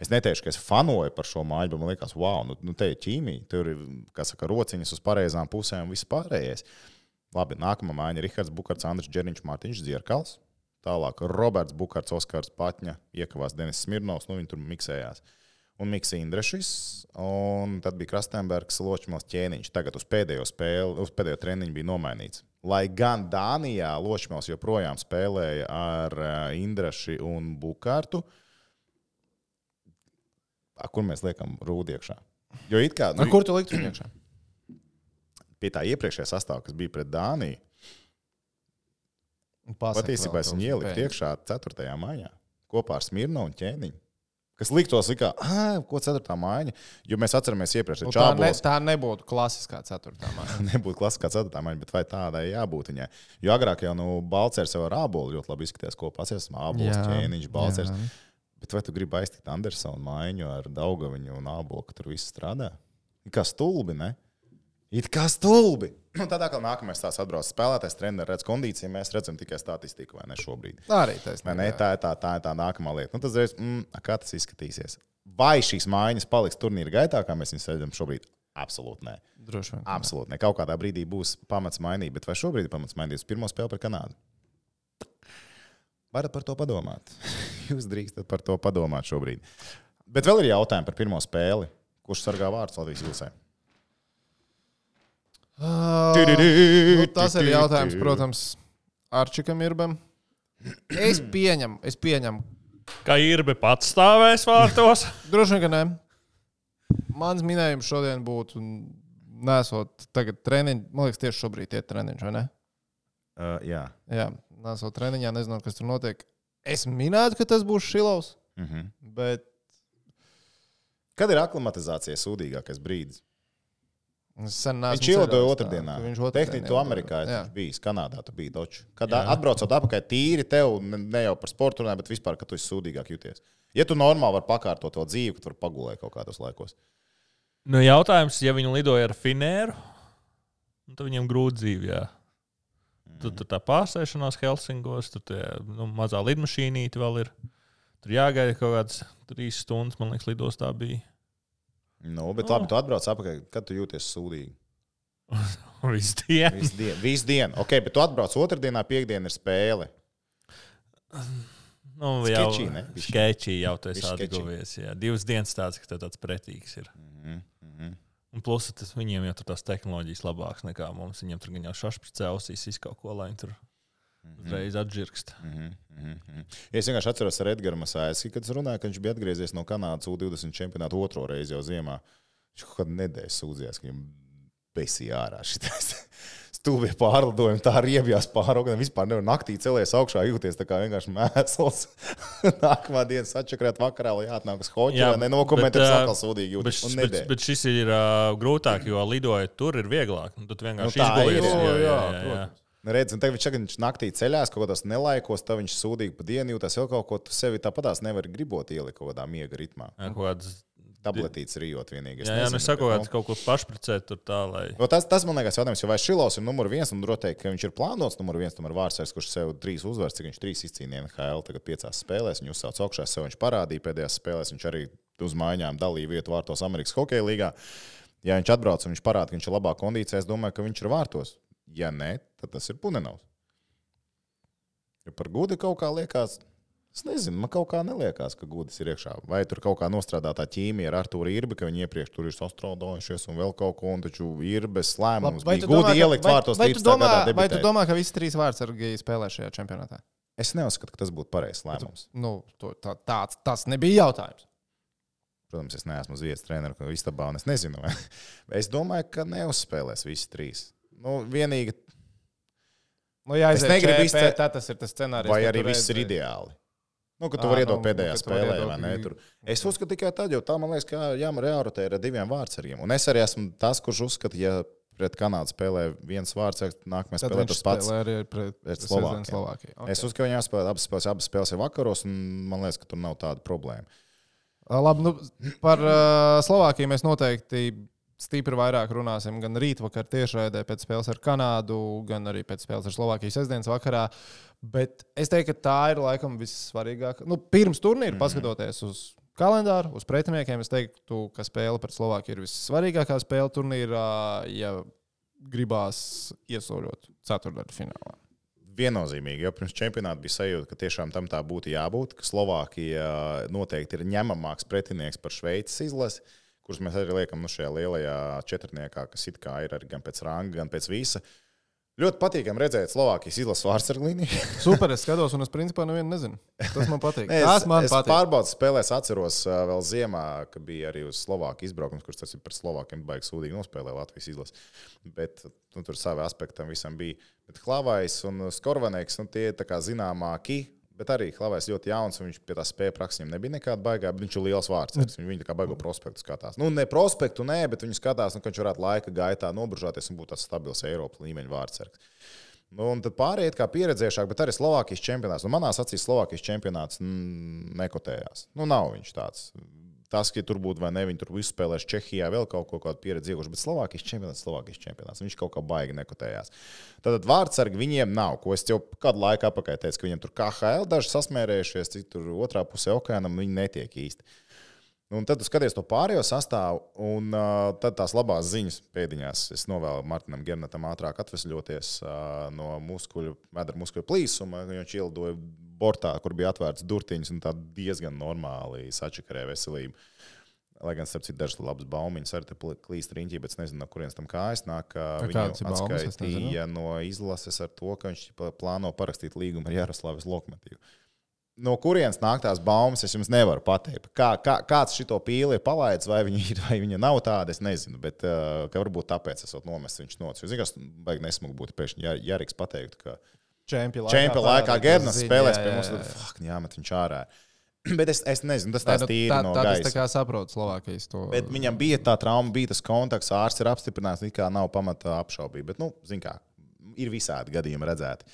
es neteikšu, ka es fanoju par šo maiņu, bet man liekas, wow, nu, nu te ir ķīmija. Tur ir, kā saka, rociņas uz pareizām pusēm un viss pārējais. Labi, nākamā maiņa - Rihards Bukārts, Andris Černiņš, Mārtiņš Zierkals. Tālāk Roberts Bukārts, Oskars Patņa, iekavās Denis Smirnovs, nu viņi tur miksējās. Un Mikls Indrešs, un tad bija Krastenbergs, Ločmils ķēniņš. Tagad uz pēdējo spēli, uz pēdējo treniņu bija nomainīts. Lai gan Dānijā Lošmēls joprojām spēlēja ar uh, Indrašu un Bukārtu, kur mēs liekam rūdu iekšā. Jo it kā Nu, kur tu liktu viņu iekšā? pie tā iepriekšējā sastāvā, kas bija pret Dāniju, patiesībā es viņu ieliku iekšā 4. maijā kopā ar Smirnu un Ķēniņu. Kas liktos, kā, ko 4. māja, jo mēs atceramies iepriekš, Nu, tā, ne, tā nebūtu klasiskā ceturtā māja. [LAUGHS] nebūtu klasiskā 4. māja, bet vai tādai jābūt viņai? Jo agrāk jau nu, Balcers jau ar ābolu ļoti labi izskatījās kopā. Es esmu ābols, ķēniņš, Balcers. Bet vai tu gribi aiztikt Andersonu mājiņu ar Daugaviņu un ābolu, ka tur viss strādā? Kā stulbi, ne? It kā stulbi. Nu, tādā kā nākamais tās atbrauc spēlētājs, treneris redz kondīciju, mēs redzam tikai statistiku, vai ne šobrīd. Arī Vai taisnība. ne, tā, ir tā, tā tā nākamā lieta. Nu, tad reiz, mm, kā tas izskatīsies? Vai šīs mājiņas paliks turnīra gaitā, kā mēs viņus redzam šobrīd? Absolūti nē. Droši vien. Absolūti nē. Kaut kādā brīdī būs pamats mainīt, bet vai šobrīd ir pamats mainīt uz pirmo spēli par Kanādu? Varat par to padomāt. [LAUGHS] Jūs drīkstat par to padomāt šobrīd. Bet vēl ir jautājumi par pirmo spēli. Kurš sargā vārdus Latvijas Ilsē? Uh, nu, tas ir jautājums, protams, Arčikam Irbam. Es pieņemu, es pieņemu. Kā ir bija pats stāvēs vārtos? [LAUGHS] Droši vien, ka nē. Mans minējums šodien būtu, nesot tagad treniņš, man liekas, tieši šobrīd ir treniņš, vai ne? Uh, jā. Jā, nesot treniņā, nezinot, kas tur notiek. Es minētu, ka tas būs Šilovs, Uh -huh. bet Kad ir aklimatizācija sūdīgākais brīdis? Viņš ielidoja otrdienā. Viņš otrdien Tehniski tu ielidoja. Amerikā bijis, Kanādā tu biji dočs. Kad Jā. atbraucot atpakaļ tīri tev, ne jau par sportu runāju, bet vispār, ka tu esi sūdīgāk jūties. Ja tu normāli vari pakārtot to dzīvi, ka tu vari pagulēt kaut kādos laikos. Nu, jautājums, ja viņi lidoja ar finēru, nu, tad viņiem grūti dzīve. Jā. Tur, tur tā pārsēšanās Helsingos, tur tie, nu, mazā lidmašīnīte vēl ir. Tur jāgaida kaut kādas trīs stundas, man liekas, lidostā bija. Nu, bet Oh. labi, tu atbrauc atpakaļ, kad tu jūties sūdīgi. [LAUGHS] Visu dienu. Visu dienu. Visu dienu. Ok, bet tu atbrauc otrdienā, piekdienā ir spēle. Nu, jau sketchy jau tas sketchy. atguvies. Jā. Divas dienas tāds, ka tev tāds pretīgs ir. Mhm, mhm. Un plus, tas viņiem jau tur tās tehnoloģijas labākas nekā mums. Viņiem tur gan jau šašpricē ausīs izkaut ko, lai viņi tur uzreiz atžirkst. Mhm, mhm, mhm. Es vienkārši atceros ar Edgars Masāju, kad runāju, ka viņš bija atgriezies no Kanādas U20 čempionāta otro reizi jau ziemā. Viņš kaut kādā nedēļā sūdzējās, ka viņam besīja ārā šis [LAUGHS] stūvie pārlidojumi, tā riebjās pāri augam. Vispār nevar naktī celties augšā, jūties tā kā vienkārši mēsls. [LAUGHS] Nākamā diena sačakrēt vakarā, lai atnāk uz hoķi, Jā, lai nenokomentē, bet, tas ā, atkal sūdīgi Bet, jūtas. Bet, nedēļa. bet šis ir uh, grūtāk, jo lidojot tur ir vieglāk. Nu, tad vienkārši Nu, izgulējies. Nu, Redz, un tagad viņš, tagad viņš naktī ceļās kaut kādos nelaikos, tad viņš sūdīgi pa dienu jūtas vēl kaut ko. Tu sevi tāpatās nevari gribot ielikt kaut kādā miega ritmā. Jā, kaut kādas, Tabletītes rijot vienīgais. jā, jā nu, saku, bet, ka kaut ko pašpricēt tur tā, lai. Nu, tas, tas man liekas, jautājums, jo vai Šilovs ir numur viens, un droši ka viņš ir plānots numur viens, tomēr Vārsais, kurš sev trīs uzvaras, cik viņš trīs izcīnīja NHL, tagad piecās spēlēs, viņu uzsauc augšā, sev viņš parādīja pēdējās spēlēs, viņš arī uz mājām dalīja vietu vārtos Amerikas Hokeja līgā. Ja viņš atbrauc un viņš parāda, ka viņš ir labā kondīcijā, es domāju, ka viņš ir vārtos. Ja nē, tad tas ir Punenovs. Jo par gudi kaut kā liekas, es nezinu, man kaut kā neliekas, ka gudis ir iekšā. Vai tur kaut kā nostrādātā ķīmija ar Arthuru Irbi, ka viņi iepriekš tur ir sastrādājušies un vēl kaut ko, un taču ir bez lēmums. Vai tu gudi ielikt vai- vārtos vai tu 13. domā, vai tu domā, ka visi trīs vārdsargi spēlē šajā čempionātā? Es neuzskatu, ka tas būtu pareizs lēmums. Nu, to, tā, tāds, tas nebija jautājums. Protams, es neesmu uz vietas treneris, ko istabā, un es nezinu. vai- [LAUGHS] Es domāju, ka neuzspēlēs visi trīs. Nu, vienīgi, Nu, jā, Es negribu izce- Tā tas ir tas scenārijs. vai arī viss ir ideāli. Nu, ka tu vari nu, iedot pēdējā tu vari spēlē, vai ne? Tur. Es uzskatu tikai tad, jo tā man liekas, ka jā, man reārotē ir ar diviem vārdsargiem. Un es arī esmu tas, kurš uzskata, ja pret Kanādu spēlē viens vārdsargs, nākamais spēlē tas pats. spēlē arī pret pret Slovākiju. Slovākiju. Okay. Es uzskatu, ka viņiem jāspēlē abas spēles, abas spēles ir vakaros, un man liekas, ka tur nav tāda problēma. Labi, nu, par uh, Slovākiju mēs noteikti stipri vairāk runāsim. Gan rītvakar tiešraidē pēc spēles ar Kanādu, gan arī pēc spēles ar Slovākiju sestdienas vakarā. Bet es teiktu, ka tā ir laikam vissvarīgākā. Nu, pirms turnīra, mm paskatoties uz kalendāru, uz pretiniekiem, es teiktu, ka spēle pret Slovākiju ir vissvarīgākā spēle turnīrā, ja gribās iesaļot ceturtdaļu finālā. Viennozīmīgi, jo pirms čempionāta bija sajūta, ka tiešām tam tā būtu jābūt, ka Slovākija noteikti ir ņemamāks pretinieks par Šveices izlasi, kurus mēs arī liekam nu, šajā lielajā četrniekā, kas it kā ir arī gan pēc ranga, gan pēc visa. Ļoti patīkami redzēt Slovākijas izlases vārdsargu līniju. [LAUGHS] Super, es skatos, un es principā nevienu nezinu. Tas man patīk. [LAUGHS] Nē, Tas man es patīk. pārbaudas spēlēs, atceros vēl ziemā, ka bija arī uz Slovākiju izbraukums, kurš tas ir par Slovākiem baigi sūdīgi nospēlēja Latvijas izlasi. Bet nu, tur savi aspekti tam visam bija. Bet Klavais un Skorvanēks, nu, tie ir zināmāki. Bet arī Klavais ļoti jauns, un viņš pie tā spēja praksēm nebija nekāda baigā, viņš ir liels vārds. Viņš tā kā baigo prospektu skatās. Nu, ne prospektu, nē, bet viņš skatās, nu, ka viņš varētu laika gaitā noburžāties un būt tāds stabils Eiropas līmeņa vārdsargs. Nu, un tad pārējie kā pieredzējušāk, bet arī Slovākijas čempionāts. Nu, manā acīs Slovākijas čempionāts mm, nekotējās. Nu, nav viņš tāds. Tas, ka tur būtu vai ne, viņi tur visu spēlēs Čehijā, vēl kaut ko kādu pieredzi ieguvuši, bet Slovākijas čempionāts, Slovākijas čempionāts. Viņš kaut kā baigi nekotējās. Tad vārdsargi viņiem nav, ko es jau kādu laiku atpakaļ teicu, ka viņiem tur KHL daži sasmērējušies, citi tur otrā pusē okeānam, viņi netiek īsti. Un tad skaties to pārējo sastāvu, un uh, tad tās labās ziņas pēdiņās. Es novēlu Martinam Gernatam ātrāk atvesļoties uh, no muskuļu, medra muskuļu plīsuma. Viņš ielidoja bortā, kur bija atvērts durtiņas, un tā diezgan normāli sačakarēja veselību. Lai gan, starp citu, dažas labas baumiņas arī klīst riņķī, bet es nezinu, no kurienes tam kājas nāk. A, Viņu kādas ir baumas? Es nezinu. atskaitīja no izlases ar to, ka viņš plāno parakstīt līgumu ar Jaroslavas Lokmatīvu. No kurienes nāk tās baumas, es jums nevaru pateikt. Kā, kā, kāds šo pīli ir palaidis, vai viņa ir, vai viņa nav tāda, es nezinu. Bet ka varbūt tāpēc esmu nomests viņš nocis. Zinu, kas baigi nesmugi būtu pēkšņi jā, Jāriks pateikt, ka Čempionu čempionu laikā Gernas spēlēs pie jā, mums, jā, tad fuck, jāmet viņš ārā. [CLEARS THROAT] Bet es, es nezinu, tas tāds nu, tīri tā, no tā, tas tā kā saprotu Slovākijas to. Bet viņam bija tā trauma, bija tas kontakts, ārsts ir apstiprināts, it kā nav pamata apšaubīt. Bet, nu, zin kā, ir visādi gadījumi redzēti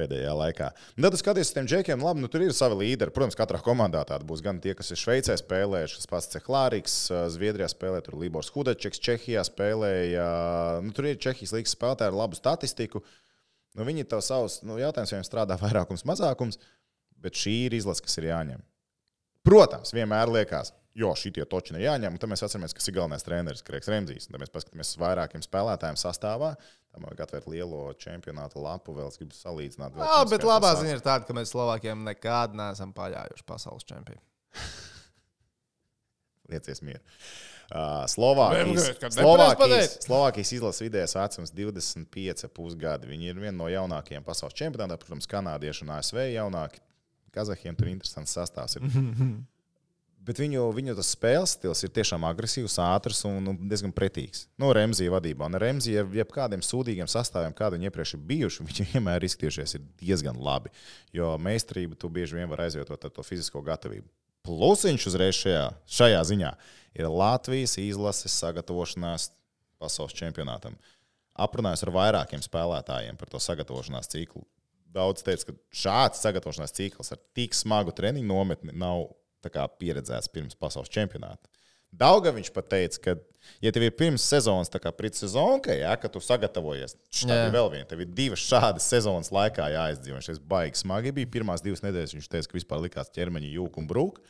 pēdējā laikā. Un Tad, skaties, uz tiem džekiem, labi, nu, tur ir savi līderi. Protams, katrā komandā tāda būs gan tie, kas ir Šveicē spēlējuši, kas pats Cehlārīks, Zviedrijā spēlē, tur Libors Hudačeks, Čehijā spēlēja. Nu, tur ir Čehijas līnijas spēlētāji ar labu statistiku. Nu, viņi to savus, nu, jautājums, vai viņiem strādā [LAUGHS] vairākums, mazākums, bet šī ir izlase, kas ir jāņem. Protams, vienmēr liekas, jo šitie toči ir jāņem, un tad mēs atceramies, kas ir galvenais treneris Kreigs Remzijs. Tad mēs paskatāmies uz vairākiem spēlētājiem sastāvā. Tam vajag atvērt lielo čempionātu lapu, vēl es gribu salīdzināt. Jā, pirms bet labā ziņa ir tāda, ka mēs Slovākiem nekad neesam paļājuši pasaules čempionu. [LAUGHS] Liecies mieru. Uh, Slovākijas, Slovākijas. Slovākijas izlases vidējais vecums 25,5 gadi. Viņi ir viena no jaunākajiem pasaules čempionātiem. Protams, kanādieši un ASV jaunāki. Kazahiem tur interesants sastāvs. Ir. [LAUGHS] Bet viņu, viņu tas spēles stils ir tiešām agresīvs, ātrs un un diezgan pretīgs. No Remzija vadībā. Un Remzija, jebkādiem sūdīgiem sastāviem, kādi viņi iepriekš ir bijuši, viņi [LAUGHS] vienmēr izskatījušies ir diezgan labi. Jo meistarību tu bieži vien vari aizvietot ar to fizisko gatavību. Plus viņš uzreiz šajā, šajā ziņā ir Latvijas izlases sagatavošanās pasaules čempionātam. Aprunājos ar vairākiem spēlētājiem par to sagatavošanās ciklu. Daudz teica, ka šāds sagatavošanās cikls ar tik smagu treniņu nometni nav kā pieredzēts pirms pasaules čempionāta. Daudzā viņš pat teica, ka, ja tev ir pirms sezonas, tā kā pritsezonka, ja, ka tu sagatavojies, tad ir vēl viena. Tev ir divas šādas sezonas laikā jāizdzīvo. Šis baigs smagi bija. Pirmās divas nedēļas viņš teica, ka vispār likās ķermeņa jūka un brūka.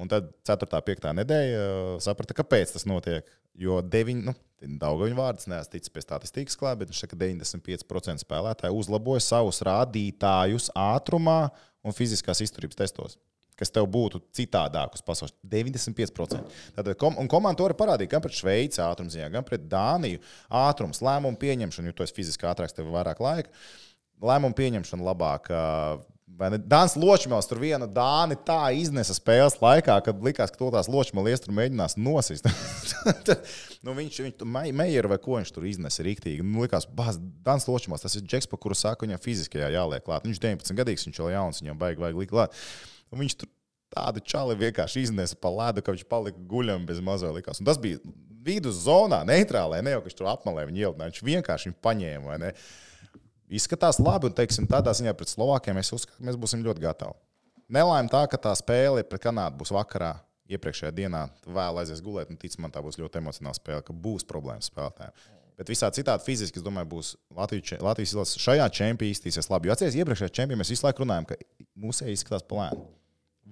Un tad 4. un 5. nedēļa uh, saprata, kāpēc tas notiek. Jo 9, nu, daudz viņa vārdus neesmu ticis pie statistikas klāt, bet viņš saka, ka 95% spēlētāji uzlaboja savus rādītājus ātrumā un fiziskās izturības testos. Kas tev būtu citādāk uz pasaules 95%. Tad, kom, un komanda to arī parādīja gan pret Šveici ātrumziņā, gan pret Dāniju. Ātrums, lēmumu pieņemšana, jo tu esi fiziski ātrāks, tev ir vairāk laika. Lēmumu pieņemšana labāk. Dāns Ločmēls tur viena Dāni tā iznesa spēles laikā, kad likās, ka to tās Ločmēlis tur mēģinās nosist. [LAUGHS] nu, viņš viņš Meijer vai ko viņš tur iznesa rīktīgi. Nu, likās, bāz, Dāns Ločmēls, tas ir džeks, pa kuru saka, viņam fiziskajā jāliek klāt. Viņš 19 gadīgs, viņš vēl jauns, viņam baigi vajag likt klāt. Un viņš tur tādu čali vienkārši iznesa pa ledu, ka viņš palika guļam bez mazā likās. Un tas bija viduszonā, neitrālē, ne jau ka viņš tur apmalē viņu ielpnē, viņš vienkārši viņu paņēma. Izskatās labi, un teiksim, tādā ziņā pret Slovākiem es uzskatu, ka mēs būsim ļoti gatavi. Nelaime tā, ka tā spēle pret Kanādu būs vakarā, iepriekšējā dienā, vēl aizies gulēt, un tic man, tā būs ļoti emocionāla spēle, ka būs problēmas spēlētājiem. Bet visā citādi fiziski, es domāju, būs Latvijas, Latvijas izlase šajā čempionā iztīsies labi. Jo atcerieties, iepriekšējā čempionā mēs visu laiku runājam, ka mūsēji izskatās pa lēnu.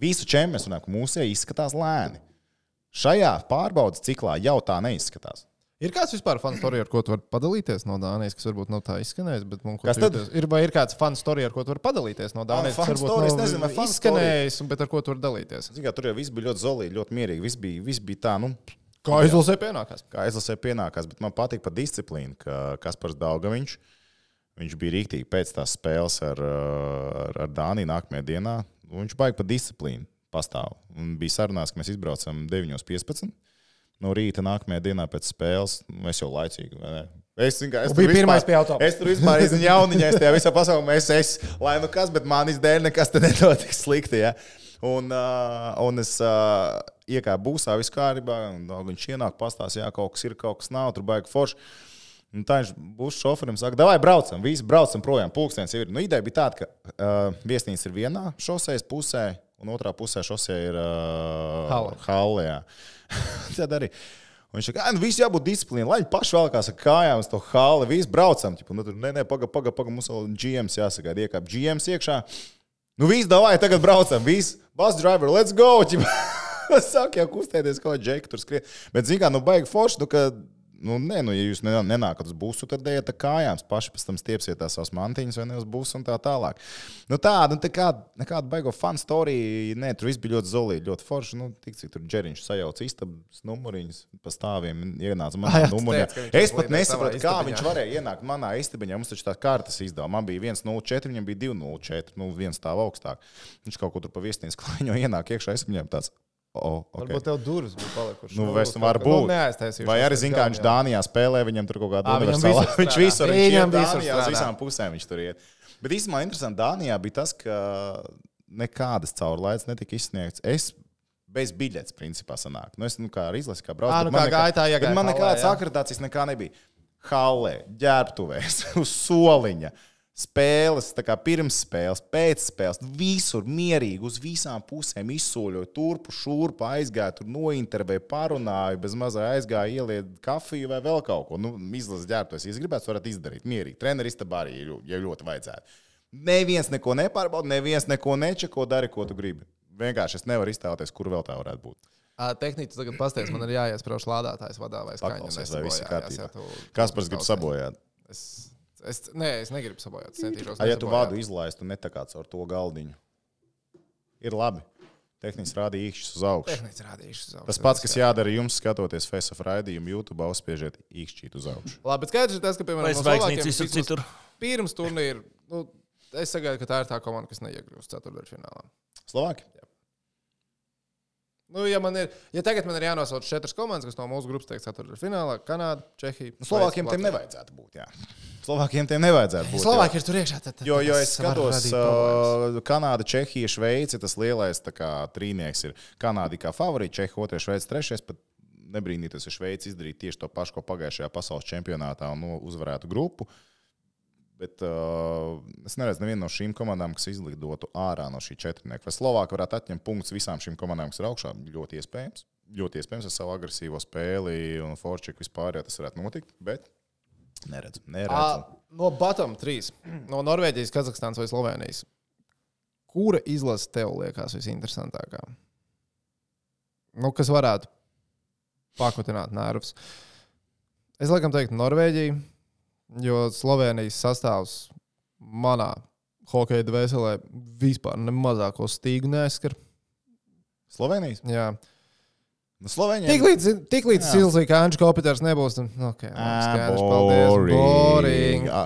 Visu čempionā mēs runājam, ka mūsēji izskatās lēni. Šajā pārbaudas ciklā jau tā neizskatās. Ir kāds vispār fanu storija, ar ko tu vari padalīties no Dānijas, kas varbūt nav tā izskanējis, bet man Kas tad? ir, vai ir kāds fanu storija, ar ko tu vari padalīties no Dānijas, kas story, es varbūt nezinu, vai nav story. izskanējis, un bet ar ko tu vari dalīties? Zin, kā, tur jau viss bija ļoti zolīti, ļoti mierīgi. Viss bija, viss bija tā, nu, Kā izlasē pienākās? kā aizlasē pienākās. Bet man patīk par disciplīnu, ka Kaspars Daugaviņš Viņš bija rīktīgi pēc tās spēles ar, ar, ar Dāniju nākamajā dienā. un Viņš baigta pa disciplīnu pastāv. Un bija sarunās, ka mēs izbraucam 9.15. No rīta nākamajā dienā pēc spēles. Nu, es jau laicīgi. Es, kā, es Un tur vispār- pie. Es tur vispār esmu jauniņais tajā visā pasaulē. Es esmu, lai nu kas, bet manis dēļ nekas te nenotiks slikti. Ja? Un, uh, un es uh, iekāpu būsā, viss kārtībā. un, Viņš ienāk, pastāstīja, jā, kaut kas ir, kaut kas nav, tur baigi forši. Un tā viņš būs šoferim, saka, vai braucam, visi braucam projām. Pūkstens jau ir. Nu, ideja bija tāda, ka uh, viesnīca ir vienā šoseis pusē, un otrā pusē šosei ir uh, jā. [LAUGHS] Tad arī. Un viņš saka, ka visi jābūt disciplīnai, lai viņi paši velkās ar kājām uz to hāli. Visi braucam. Ķipa, nu, tur, nē, nē, pagaidi, pagaidi, paga, mums vēl GMs jāsaka, iekāp GMs iekšā. Nu, viss davai, tagad braucam, viss, bus driver, let's go! [LAUGHS] Sāk jau kustēties, kā džeki tur skrien. Bet, zināmā mērā, nu, baigi forši, nu, ka, nu, nē, nu, ja jūs ne- nenākat uz busu, tad ejiet ar kājām, paši pēc tam stiepsiet tās savas mantiņas vai ne uz busu un tā tālāk. Nu, tāda, nu, tā kā, nekāda baigo fun story, nē, tur viss bija ļoti zolīti, ļoti forši. Nu, tik cik tur džeriņš sajauca istabas numuriņus pa stāviem, ienāca manā [LAUGHS] numurā. Es pat savā kā viņš varēja ienākt manā istabiņā. Mums taču tā kārtas izdevuma. Man bija 1,04, viņam bija 2,04, nu, viens stāv augstāk. Viņš kaut kur pa viesnīcas [LAUGHS] klāņo ienāk iekšā. Es viņam tāds, oh, okay. Varbūt tev durvis bija palikušas. Nu, vairs var būt. neaiztaisīju. Vai arī zina, kā viņš Dānijā spēlē, viņam tur kaut kāda visur [LAUGHS] Viņš visur viņš Viņam visur Dānijā, uz visām pusēm viņš tur iet. Bet īstenībā interesanti Dānijā bija tas, ka nekādas caurlaides netika izsniegts. Es bez biļetes, principā, sanāk. Nu, es nu, kā ar izlasi, kā braucu. Nu kā nekā- gāja, tā iegāja bet Man nekādas akreditācijas nekā nebija. Hallē, ģērbtuvēs, [LAUGHS] uz soliņa. Spēles, kā pirms spēles, pēc spēles, visur mierīgi, uz visām pusēm izsoļoju, turpu, šurpu aizgāju, tur nointervēju, parunāju, bez mazā aizgāju, ielietu kafiju vai vēl kaut ko. Nu, izlases ģērbtos, ja gribētu, varat izdarīt mierīgi. Treneris tam arī, ja ļo- ja ļoti vajadzētu. Neviens neko nepārbauda, neviens neko nečeko, dari, ko tu gribi. Vienkārši es nevaru iztēloties, kur vēl tā varētu būt. Tehniski tagad pasties, man ir jāiesprāž lādētājs vadā vai skaņa. Paklausies, vai viss ir kārtībā. tu- Kaspars grib sabojāt. Es, es, nē, es negribu sabojāt. Es centīšos. A, ja tu vādu izlaistu ne tā kā caur to galdiņu, ir labi. Tehniski rādīja īkšķis uz augšu. Uz augšu. Tas pats, kas jādara jums, skatoties Face of raidījumu, YouTube, uzspiežiet īkšķīt uz augšu. Labi, bet skaidrs ir tas, ka, piemēram, no vismaz citur? Pirms turnīra, nu, es sagaidu, ka tā ir tā komanda, kas neiekļūst ceturdaļfinālā. Slovāki? Nu, ja, ir, ja tagad man ir jānosauc četras komandas, kas no mūsu grupas tiek ceturdaļfinālā, Kanāda, Čehija. Nu, Slovākiem tiem nevajadzētu būt. Jā. Slovākiem tiem nevajadzētu būt. Slovāki ir tur iekšā. Tad, Jo, jo es skatos, uh, Kanāda, Čehija, Šveice, tas lielais kā, trīnieks ir Kanāda kā favorīta, Čehija, otrais, Šveice, trešais. Nebrīnīties, ja Šveice izdarītu tieši to pašu, ko pagājušajā pasaules čempionātā un nu, uzvarētu grupu. Bet uh, es neredzu nevienu no šīm komandām, kas izlidotu ārā no šī četrnieka. Vai Slovākija varētu atņemt punktus visām šīm komandām, kas ir augšā? Ļoti iespējams. Ļoti iespējams ar savu agresīvo spēli un forčeku vispār, ja tas varētu notikt. Bet neredzu. neredzu. Ā, No bottom 3. No Norvēģijas, Kazahstānas vai Slovenijas. Kura izlase tev liekas visinteresantākā? Nu, kas varētu pakutināt nervus? Es laikam teiktu Norvēģiju, jo Slovenijas sastāvs manā hokeja dvēselē vispār ne mazāko stīgu neskar. Slovenijas? Jā. Nu, Slovenija. Tiklīdz, tiklīdz. Silvija Kāņš Kopiters nebūs, tad, nu, ok, labi, Ā, skaidrs, paldies, boring. Ā,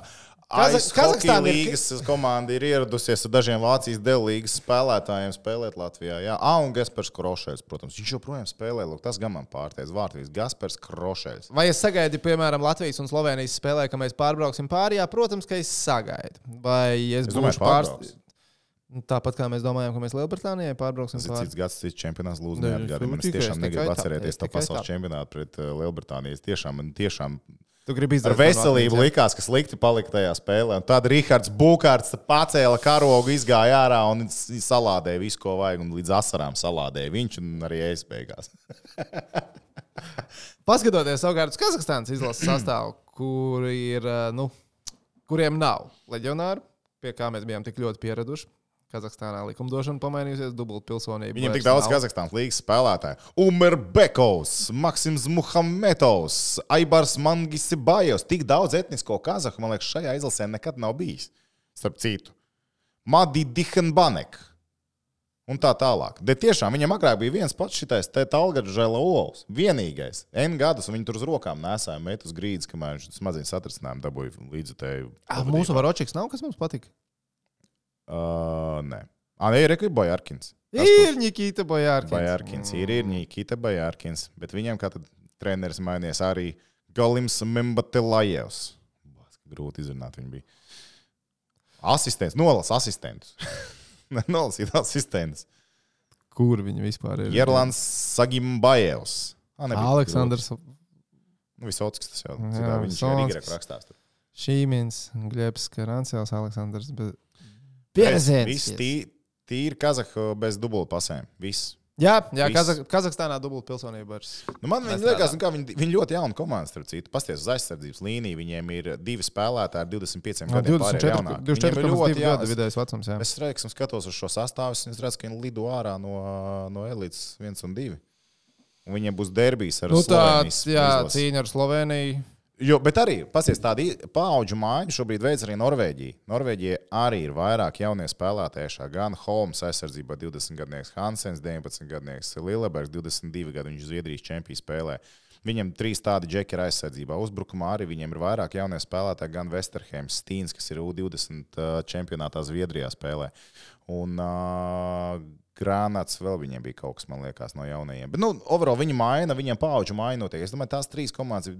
Kaza- Aiz Kazahstāna Hokeja ir- līgas komanda ir ieradusies ar dažiem Vācijas dēļ līgas spēlētājiem spēlēt Latvijā. Jā, ah, un Gaspars Krošēls, protams. Viņš joprojām spēlē, lūk, tas gan man pārsteidz. Vārtīs Gaspars Krošēls. Vai es sagaidu, piemēram, Latvijas un Slovenijas spēlē, ka mēs pārbrauksim pāri? Jā, protams, ka es sagaidu. Vai es, Es būšu pārsteigts? Tāpat kā mēs domājam, ka mēs Lielbritānijai pārbrauksim Tas ir cits gads, cits čempionāts lūdzu Ne, neatgādina. Es tikai- tiešām negribu atcerēties to pasaules čempionātu pret uh, Lielbritāniju. Es Tiešām, man tiešām Tu gribi ar izdarīt veselību likās, ka slikti palika tajā spēlē. Un tad Rihards Bukārts pacēla karogu, izgāja ārā un salādēja visu, ko vajag. Un līdz asarām salādēja viņš un arī es beigās. [LAUGHS] Paskatoties savukārt uz Kazahstānas izlases sastāvu, kur ir, eh, nu, kuriem nav leģionāru, pie kā mēs bijām tik ļoti pieraduši. Kazahstānā likumdošana pamainījusies, dubult pilsonība. Viņam tik daudz. Kazahstānas līnijas spēlētāju. Umer Bekovs, Maksims Muhametovs, Aibars Mangisibājos. Tik daudz etnisko kazahu, man liekas, šajā izlasē nekad nav bijis. Starp citu, Madi Dihenbanek. Un tā tālāk. Bet tiešām viņam agrāk bija viens pats šitais te talgats žēla olas. Vienīgais. N gadus, un viņi tur uz rokām nesāja met uz grīdas, kamēr viņš smadziņas atrastinājumu dabūja līdzi te. Ah, mūsu varočiks nav, kas mums patīk. Uh, nē. Ah, nē, ir Rekvi Bojārkins. Ir Nikita Bojārkins. Bojārkins. Ir, ir Nikita Bojārkins. Bet viņiem kā treneris mainījies arī Galims Membatilajevs. Grūti izrunāt viņu bija. Asistents, nolas asistentus. [LAUGHS] Nolasīt asistentus. Kur viņi vispār ir? Jerlans Sagimbajevs. Aleksandrs. Nu, Visotskis tas jau. Jā, viņš ir rakstās. tur. Šīmins, Glebs, Karancēls, Aleksandrs. Bet... Viss viss tī- tīri Kazahu bez dubultpasēm. Viss. Jā, jā Viss. Kazak Kazahstānā dubult pilsonība. Vairs. Nu, man viņa liekas, nu, ka viņi, viņi ļoti jauna komanda, starp citu. Pasties uz aizsardzības līniju. Viņiem ir divi spēlētāji ar 25 No, gadiem. 24, pārējie jaunāki. Viņiem ir 24 ļoti jā- vidējais vecums. Jā. Es reizēm skatos uz šo sastāvu, un es redzu, ka viņi lido ārā no, no elites 1 un 2. Un viņiem būs derbijas ar Nu, Slovenijas tāds jā, cīņa ar Sloveniju. Jo, bet arī pasies tāda paudžu maiņa šobrīd veids arī Norvēģija. Norvēģija arī ir vairāk jaunie spēlētāji. šā. Gan Holmes aizsardzībā 20 gadnieks, Hansens 19 gadnieks, Lielbergs 22 gadu, viņš Zviedrijas čempionu spēlē. Viņam trīs tādi džeki ir aizsardzībā. Uzbrukumā arī viņiem ir vairāk jaunie spēlētāji, gan Westerheims, Stīns, kas ir U20 ā, čempionātā Zviedrijā spēlē. Un uh, Grānāts vēl viņiem bija kaut kas, man liekas, no jaunajiem. Bet, nu, overall viņi maina, viņiem paudžu mainoties. Es domāju, tās trīs komandas ir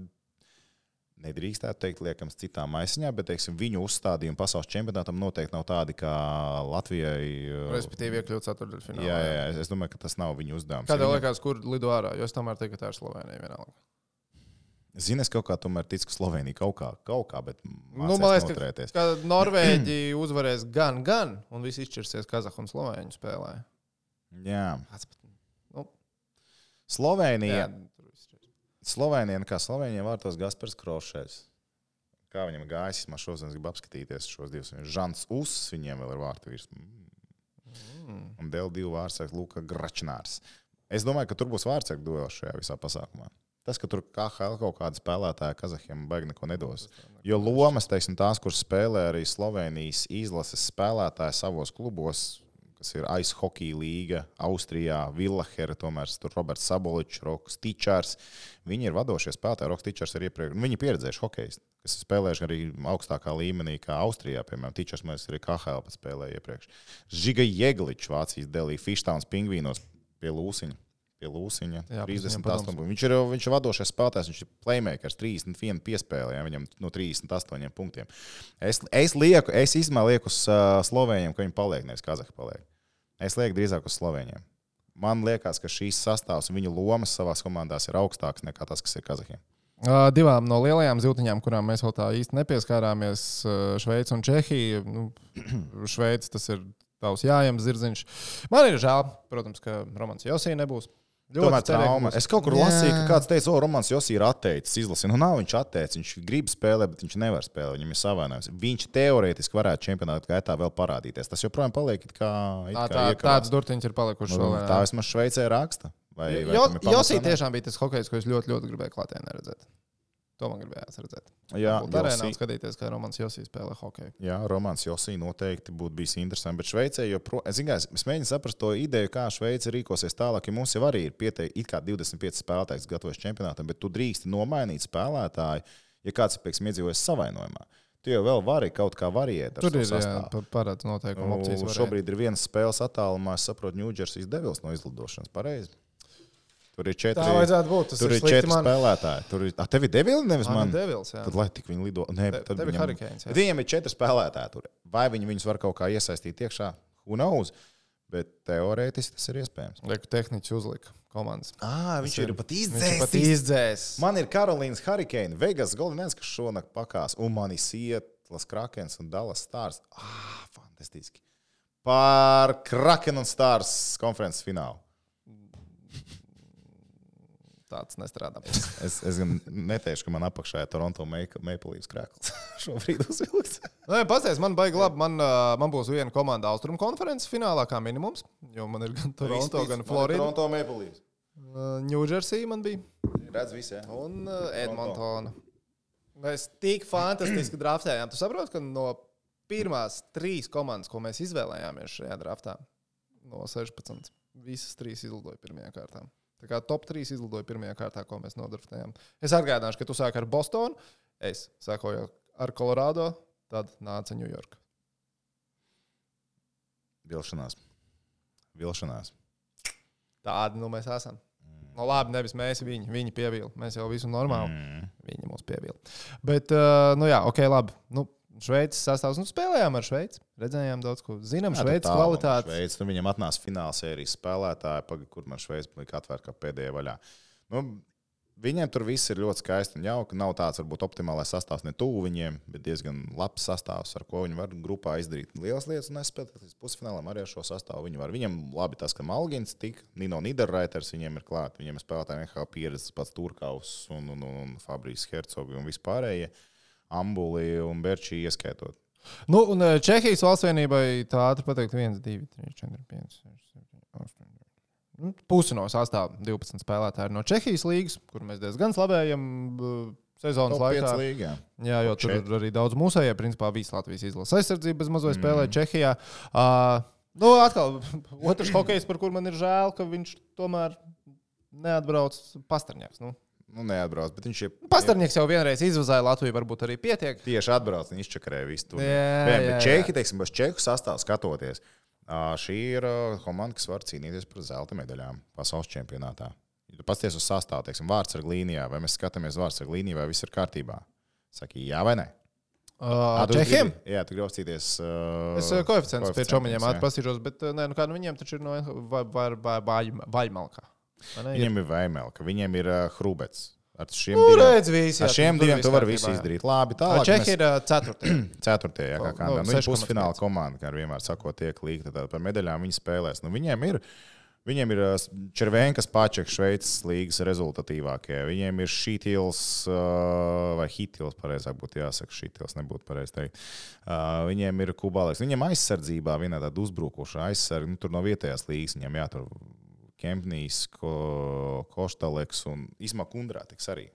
nedrīkstētu teikt, liekams, citā maisiņā, bet teiksim, viņu uzstādījumi pasaules čempionātam noteikti nav tādi kā Latvijai. uh, Respektīvi, iekļūt ceturdaļfinālā. Jā, jā, jā, es domāju, ka tas nav viņu uzdevums. Kā tev Viņam- liekas, kur lido ārā? Jo es tomēr teiktu, ka tā ir Slovenija vienalga. Zini, es kaut kā tomēr ticu, ka Slovenija kaut kā, kaut kā bet Nu, man liekas, noturēties. ka, ka Norvēģi [CLEARS THROAT] uzvarēs gan, gan, un viss izšķirsies Kazahu un Slovēņu spēlē. Jā, Pats pat- Nu, Slovenija. jā, tur viss izšķirs. Slovenija, nu kā Slovenijam vārtos Gaspars Krošēs. Kā viņam gājis, man šodien grib apskatīties šos divus. Žants Us, viņiem vēl ir vārti virs. Mm. Un dēļ divu vārdsargu Luka Gračnārs. Es domāju, ka tur būs vārdsargu duels šajā visā pasākumā. Tas, ka tur KHL kaut kāda spēlētāja Kazahiem baigi neko nedos. Jo lomas, teiksim, tās, kuras spēlē arī Slovenijas izlases spēlētāji savos klubos, kas ir Ice Hockey līga, Austrijā, Villahere, tomēr tur Roberts Saboličs, Roks Tičārs. Viņi ir vadošie spēlētāji. Roks Tičārs ir iepriekš, nu, viņi pieredzējuši hokeju, kas ir spēlējuši arī augstākā līmenī, kā Austrijā, piemēram, Tičārs mēs arī KHL pat spēlēja iepriekš. Žiga Jegličs, Vācijas delī, Fištauns, Pingvīnos pie Lūsiņa. Pie Lūsiņa, Jā, 38. padoms. punkti. Viņš ir, viņš ir vadošais spēlētājs, viņš ir playmakers, 31 piespēlē, ja, viņam no 38 punktiem. Es, es lieku, es izmēlu lieku uz uh, Slovēņiem, ka viņi paliek, nevis Kazahi paliek. Es lieku drīzāk uz Slovēņiem. Man liekas, ka šīs sastāvs un viņu lomas savā komandās ir augstāks nekā tas, kas ir Kazahiem. Ā, Divām no lielajām ziltiņām, kurām mēs vēl tā īsti nepieskārāmies, ā, Šveice un Čehija. Nu, [CLEARS THROAT] Šveice tas ir tavs jājams zirdziņš. Man ir žēl, protams, ka Romans Josī nebūs. Tomēr trauma. Es kaut kur Jā. lasīju, ka kāds teica, o, Romanis Josī ir atteicis izlasi. Nu, nav viņš atteicis. Viņš grib spēlēt, bet viņš nevar spēlēt. Viņam ir savainojums. Viņš teorētiski varētu čempionāta gaitā vēl parādīties. Tas joprojām paliek it kā. it Tā, kā tā, tāds durtiņš ir palikuši. Nu, tā vismaz Šveicē raksta. Vai, Jo, Josī vai ne? tiešām bija tas hokejs, ko es ļoti, ļoti gribēju klātienē redzēt. To man gribējās redzēt. Jā, Būt arēnā un Josī. skatīties, kā Romans Josī spēlē hokeju. Jā, Romanis Josī noteikti būtu bijis interesants. Bet Šveicē joprojām, es, zinu, es, mēģinu saprast to ideju, kā Šveice rīkosies tālāk. Ja mums jau arī ir pieteikti it kā 25 spēlētāji, kas gatavojas čempionātam, bet tu drīksti nomainīt spēlētāju, ja kāds ir pieksim, iedzīvojis savainojumā. Tu jau vēl vari kaut kā variēt. ar Tur ir parāds noteikumi. Nu, opcijas šobrīd ir viens spēles attālumā, es saprotu, Ņūdžersijas devils no izlidošanas. Pareizi. Tur ir četri. Tā vajadzētu būt. Tas Tur ir slikti četri man. spēlētāji. Tur ir. A, tev ir devili, nevis Man man. ir devils. jā. Tad lai tik viņi lido. Nē, Te- tad ir viņam- Hurricanes, jā. Viņiem ir četri spēlētāji tur. Vai viņi viņus var kaut kā iesaistīt iekšā? Who knows? Bet teorētiski tas ir iespējams. Lieku tehniķis uzlika komandas. Ah, viņš ir- pat Viņš ir pat izdzēsis. Man ir Karolīnas Hurricane, Vegas Golden kas šonakt pakās, un man ir Sietlas Krakens un Dallas Stars. Ah, fantastiski. Par Kraken un Stars konferences finālu. Tāds nestrādā. Es, es gan neteikšu, ka man apakšā ir Toronto Maple Leafs krāklis. [LAUGHS] Šobrīd uzvilkts. Nē, pasties, man baigi labi. Man, man būs viena komanda Austrum konferences finālā kā minimums. Jo man ir gan Toronto, gan Florida. Toronto Maple Leafs. Ņūdžersija man bija. Redz visi, jā. Un uh, Edmontona. Mēs tik fantastiski draftējām. Tu saproti, ka no pirmās trīs komandas, ko mēs izvēlējāmies šajā draftā, no 16. Visas trīs izlidoja pirmajā kārtā. Tā kā top 3 izlidoja pirmajā kārtā, ko mēs nodarbojamies. Es atgādināšu, ka tu sāki ar Bostonu, es sākoju ar Kolorādo, tad nāca Ņujorka. Vilšanās. Vilšanās. Tādi nu mēs esam. No labi, nevis mēs, viņi, viņi pievīla. Mēs jau visu normāli. Mm. Viņi mūs pievīla. Bet, uh, nu jā, ok, labi. Nu, Šveices sastāvs. Nu, spēlējām ar Šveici. Redzējām daudz ko. Zinām, Šveices kvalitāti. Šveic, nu, viņam atnāca fināla sērijas spēlētāji, paga, kur man Šveice palika atvērta kā pēdējā vaļā. Nu, viņiem tur viss ir ļoti skaisti un jauki. Nav tāds, varbūt, optimālais sastāvs ne tuvu viņiem, bet diezgan labs sastāvs, ar ko viņi var grupā izdarīt lielas lietas un nespēt līdz pusfinālam arī ar šo sastāvu. Viņi var. Viņam labi tas, ka Malgins tik, Nino Niderreiters viņiem ir klāt. Viņiem spēlētāji NHL pieredzes, pats Turkaus un, un, un, un Fabrijs Hercogs un vispārējie. Ambuli un Berčī ieskaitot. Nu, un eh, Čehijas valsts vienībai tā ātri pateikt, 1, 2, 3, 4, 5, 6, 7, 8. Nu, Pusi no sastāvā 12 spēlētāji no Čehijas līnijas, kur mēs diezgan slavējam eh, sezonas laikā. pieci līgā. Jā, jo tur ir arī daudz mūsējie. Principā visas Latvijas izlases aizsardzība bez mazliet spēlē Čehijā. Uh, nu, atkal, [LAUGHS] otrs hokejs, par kur man ir žēl, ka viņš tomēr neatbrauc pastarņāks. Nu, Nu, neatbrauc, bet viņš ir. pastarņāks jau vienreiz izvazāja Latviju, varbūt arī pietiek. Tieši atbrauc un izčakarēja visu to. Čehi, teiksim, bez Čehu sastāvā skatoties, šī ir komanda, kas var cīnīties par zelta medaļām pasaules čempionātā. Ja tu pasties uz sastāvu, teiksim, vārds ar līnijā, vai mēs skatāmies vārds ar līniju, vai viss ir kārtībā. Saki, jā vai nē? Uh, Čehiem? gribi- Jā, tu gribi apstīties. Uh, Es uh, koeficientus pie čomiņiem atpasīšos, bet nē, nu, kā, nu, viņiem taču ir no Vaļmalkā. Viņiem ir Vaimelka, viņiem ir uh, Hrubets. Ar šiem Nu, diviem, redz, visi, ar šiem diviem tu vari visu izdarīt. Labi, tālāk. Čehi ir ceturtie. [CLEARS THROAT] Ceturtajā, jā, kā Nu, kādā. Nu, viņi 6,5. pusfināla komanda, kā vienmēr sakot, tiek līgta. Tad par medaļām viņi spēlēs. Nu, viņiem ir. Viņiem ir Červenkas pačeks, Šveices līgas rezultatīvākie. Viņiem ir Šītils, vai Hitils, pareizāk būtu jāsaka, Šītils nebūtu pareizi teikt. Viņiem ir Kubālēks. Viņiem aizsardzībā viena tāda uzbrukoša aizsardzība, nu, tur no vietējās līgas. Viņam jātur Kempnīs, Ko, Koštaleks un Isma Kundrā tiks arī.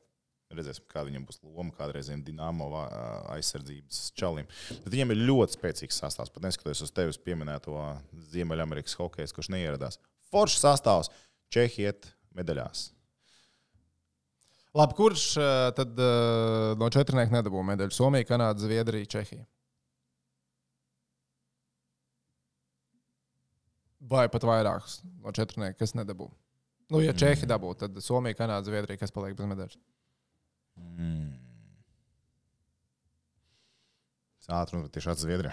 Redzēsim, kāda viņam būs loma kādreizējiem Dienāmo vā- aizsardzības čalim. Bet viņiem ir ļoti spēcīgs sastāvs. Pat neskatoties uz tevis pieminēto Ziemeļamerikas hokeju, kurš neieradās. Foršs sastāvs, Čehiet medaļās. Labi, kurš tad no četrnieku nedabūja medaļu? Somija, Kanāda, Zviedrija, Čehija. Vai pat vairākus no četrnieku, kas nedabūja? Nu, ja Čehi dabū, tad Somija, Kanāda, Zviedrija, kas paliek bez medaļas. Mm. Ātri un tieši atzīt Zviedrijā.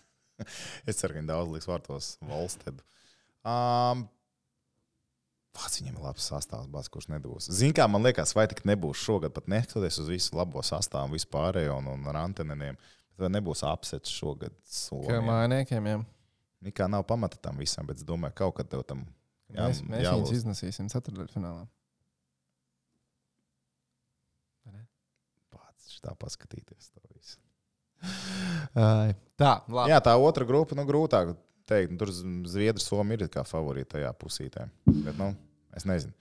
[LAUGHS] es ceru, ka viņi daudz liks vārtos valstedu. Um, Pats viņam ir labs sastāvs, bāz, kurš nebūs. Ziniet, kā man liekas, vai tik nebūs šogad, pat neskatoties uz visu labo sastāvu, vispārējo un, un ar anteniem. Tad nebūs apsets šogad. Kā Somijā. mājiniekiem, Nekā nav pamata tam visam, bet es domāju, ka kaut kad tev tam jā, Mēs, mēs jālūdz. viņus iznesīsim ceturdaļfinālā. Pats tā paskatīties. To visu. Tā, labi. Jā, tā otra grupa, nu, grūtāk teikt. Nu, tur Zviedrija, Somija ir kā favorīti tajā pusītē. Bet, nu, es nezinu.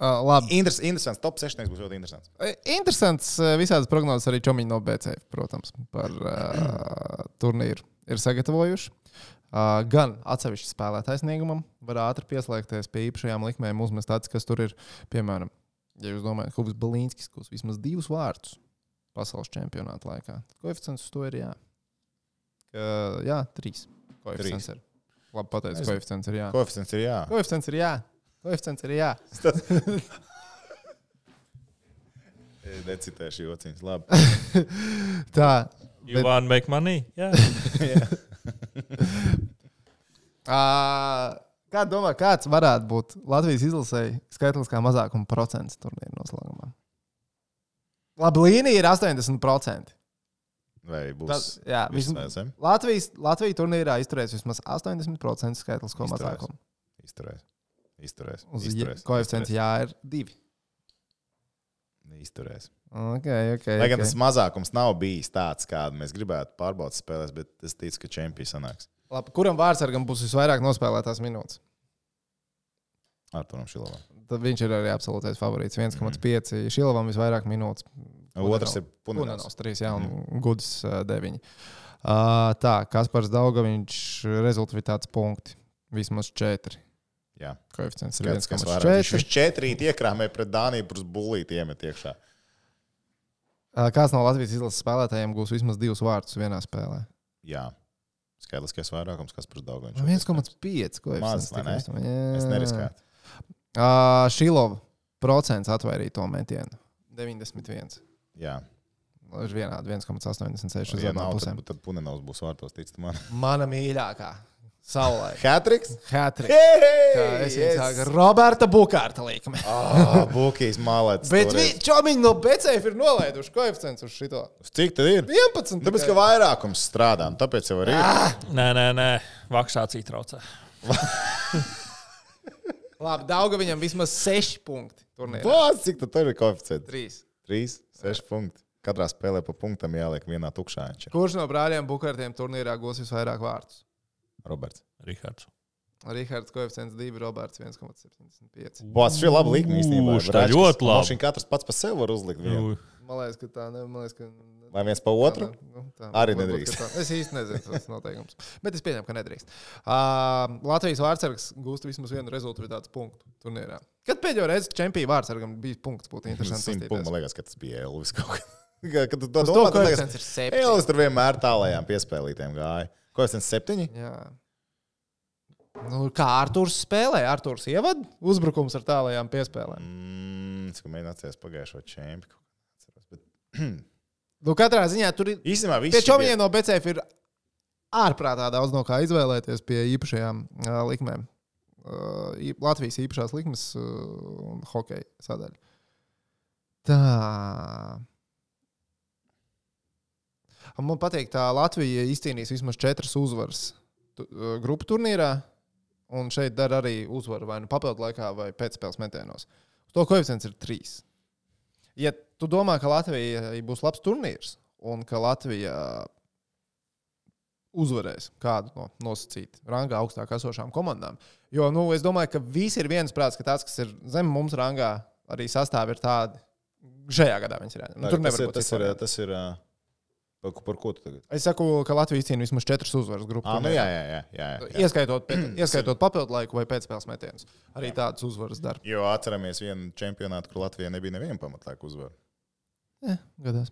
Uh, labi. Interes, interesants. Top 6 būs ļoti interesants. Interesants visādas prognozes arī Čomiņš no BCF, protams, par uh, turnīru ir sagatavojuši. Uh, gan atsevišķi spēlētāju sniegumam, var ātri pieslēgties pie īpašajām likmēm, uzmest tāds, kas tur ir. Piemēram, ja jūs domājat, Hubs Balīnskis kūs vismaz divus vārdus pasaules čempionāta laikā, koeficients uz to ir jā. Ka, jā, trīs. Koeficients Trīs. ir. Labi, pateicu, Es- koeficients ir jā. Koeficients ir jā. Koeficients ir jā. Koeficients ir jā. [LAUGHS] Necitēšu jociņus. Labi. [LAUGHS] Tā. You want to make money? [LAUGHS] Jā. Uh, kā domā, kāds varētu būt Latvijas izlasēji skaitliskā mazākuma procents turnīra noslēgumā? Labi, līnija ir 80%. Vai būs Tas, jā, vismaz, Latvijas, Latvija turnīrā izturēs vismaz 80% skaitlisko Izturēs. mazākumu. izturēs? Izturēs. Uz izturēs. koeficients jā ir 2. Izturēs. Okay, okay, Lai gan okay. tas mazākums nav bijis tāds, kādu mēs gribētu pārbaudīt spēlēs, bet es ticu, ka čempions sanāks Labi, kuram vārdsargam būs visvairāk nospēlētās minūtes? Arturam Šilovam. Tad viņš ir arī absolūtais favorīts. 1,5. Šilovam visvairāk minūtes. Otrs ir Punenovs Punenovs. 3, jā, un Gudis 9. Uh, tā, Kaspars Daugaviņš rezultāts punkti. Vismaz 4. Jā, Koeficients ir skats, kas vairāk. Viņš 1,4. viņš četrīt iekrāmē pret Dāniju, plus bulīti iemet iekšā. Ā, Kāds no Latvijas izlases spēlētājiem gūs vismaz divus vārdus vienā spēlē? Jā. Skaitliskais vairākums, kas par daudz. 1,5 koeficients. Maz, vai ne? Es neriskētu. Ā, Šilova procents atvairīja to metienu. 91. Jā, Ir vienādi 1,86 uz abām pusēm. tad, tad Punenovs būs vārtos, tic man. Mana mīļākā. Saulē. Hatriks? Hatrika. Kā es viņu sāku. Roberta Bukārta līkme. Ah, Bukīs mālēts. Bet vi- čomiņi no BCF ir nolaiduši koeficients uz šito. Cik tad ir? 11. Tāpēc, ka vairākums strādā, un tāpēc jau arī ir. Nē, nē, nē. Vaksācija traucē. [LAUGHS] Labi, Dauga viņam vismaz 6 punkti. Vāc, cik tad tur ir koeficients? 3. 3, 6 punkti. Katrā spēlē pa punktam jāliek vienā tukšā. Kurš no brāļiem Bukārtiem turnīrā gūs visvairāk vārdus? Roberts. Rihards. Rihards koeficients 2, Roberts 1,75. Vāc, šī ir laba likme īstenībā. Šitā ļoti labi. Viņš katrs pats pa sevi var uzlikt. Vienu. Man liekas, ka tā liekas, ka. Vai viens pa otru? Nu, tā, Arī varbūt, nedrīkst. Tā. Es īsti nezinu tos noteikumus. Bet es pieņemu, ka nedrīkst. Uh, Latvijas vārdsargs gūst vismaz vienu rezultātu punktu turnīrā. Kad pēdējo reizi čempionu vārdsargam bija punkts, būtu [LAUGHS] interesanti. Simt punktu, man liekas, ka tas bija Elvis kaut kā. [LAUGHS] Kad tu to domā, koeficients ir 7. Elvis tur vienmēr tālajām piespēlītēm gāja. Koeficients septiņi? Jā. Nu, kā Arthurs spēlē? Arthurs ievada uzbrukums ar tālajām piespēlēm. Mm, cik mēģināt atcerēties pagājušo čempionu. Bet [CLEARS THROAT] Nu, katrā ziņā tur ir. īstenībā Pie viss čomiņiem no BCF ir ārprātā daudz no kā izvēlēties pie īpašajām uh, likmēm. Uh, Latvijas īpašās likmes uh, hokeja sadaļa. Tā. Man patīk, tā Latvija izcīnīs vismaz četras uzvaras grupu turnīrā. Un šeit dara arī uzvaru vai nu papildu laikā, vai pēcspēles metienos. Uz to koeficients ir trīs. Ja tu domā, ka Latvija būs labs turnīrs un ka Latvija uzvarēs kādu no nosacītu rangā augstāk esošām komandām, jo nu, es domāju, ka visi ir viensprāts, ka tās, kas ir zem mums rangā, arī sastāvā ir tādi. Šajā gadā viņas ir. Nu, tur tas nevar ir. būt Tas ir, variantu. tas ir ā, par, par ko tu tagad? Es saku, ka Latvija izcīnīja vismaz četras uzvaras grupu. Ah, nu jā, jā, jā. jā, jā. Ieskaitot, pēc- [CLEARS THROAT] ieskaitot papildu laiku vai pēcspēles metienus. Arī tādas uzvaras dara. Jo atceramies vienu čempionātu, kur Latvijai nebija neviena pamatlēka uzvara. Jā, gadās.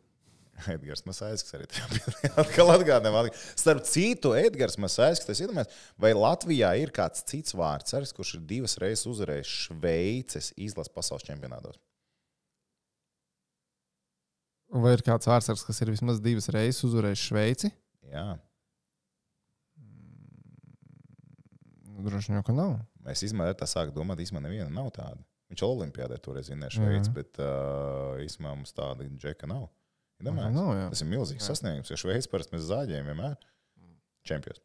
[LAUGHS] Edgars Masāļskis arī tajā bija. [LAUGHS] Atkal atgādājumā. Starp citu, Edgars Masāļskis, tas iedomājas, vai Latvijā ir kāds cits vārds, kurš ir divas reizes uzvarējis Šveices izlases pasaules čempionātos? Vai ir kāds vārdsargs, kas ir vismaz divas reizes uzvarējis Šveici? Jā, Nu, Droši vien, ka nav. mēs īstenībā tā sākam domāt, īstenībā neviena nav tāda. Viņš Olimpijādē toreiz vinnēja Šveici, Jā. bet uh, īstenībā mums tāda džeka nav. Nu, Iedomājies? nav, jā. Tas ir milzīgs Jā. sasniegums, jo Šveicis parasti mēs zāģējam vienmēr. Čempions.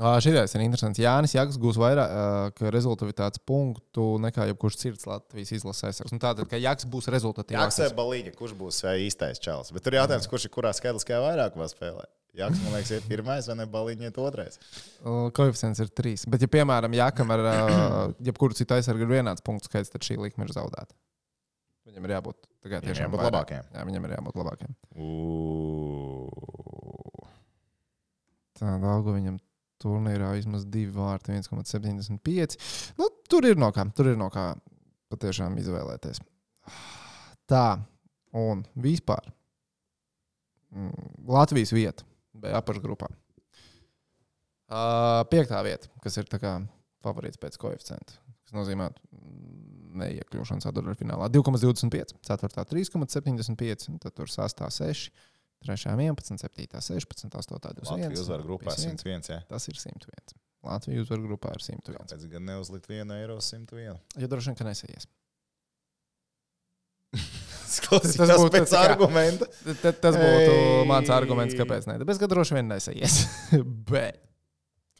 Šis ir interesants. Jānis Jānis gūs vairāk rezultātu punktu nekā jebkurš cits Latvijas izlases aizsargs. Nu, tātad, ka Jānis būs rezultātīvāks. Jāksē balīga, kurš būs īstais čels. Bet tur jautājums, kurš ir kurā skaitliskajā vairākumā spēlē. Jāks, man liekas, ir pirmais, vai ne balīņa iet otrais. Koeficients ir trīs. Bet, ja, piemēram, Jākam ar jebkuru citu aizsargu ir vienāds punktu skaits, tad šī likme ir zaudēta. Viņam ir jābūt tagad Viņam jābūt vairāk. labākiem. Jā, viņam ir jābūt labākiem. Ū. Tāda alga viņam turnīrā vismaz divi vārti, 1,75. Nu, tur ir no kā, tur ir no kā patiešām izvēlēties. Tā, un vispār mm, Latvijas vieta bija apakšgrupā. Uh, piektā vieta, kas ir favorīts pēc koeficienta. Tas nozīmē neiekļūšanu ceturtfinālā. 2,25, 4. 3,75, un tad tur sastāv 6. 3. 11, 7. 16, 8. 21. Latvijas uzvaru grupā 51. 101. Jā. Tas ir 101. Latvijas uzvaru grupā ir 101. Kāpēc gan neuzlikt 1 eiro 101? Jo droši vien, ka nesaies. Tas [LAUGHS] tas būtu pēc tā kā- argumenta. T Tas būtu Ei. mans arguments, kāpēc ne. Tāpēc, ka droši vien nesaies. [LAUGHS] Bet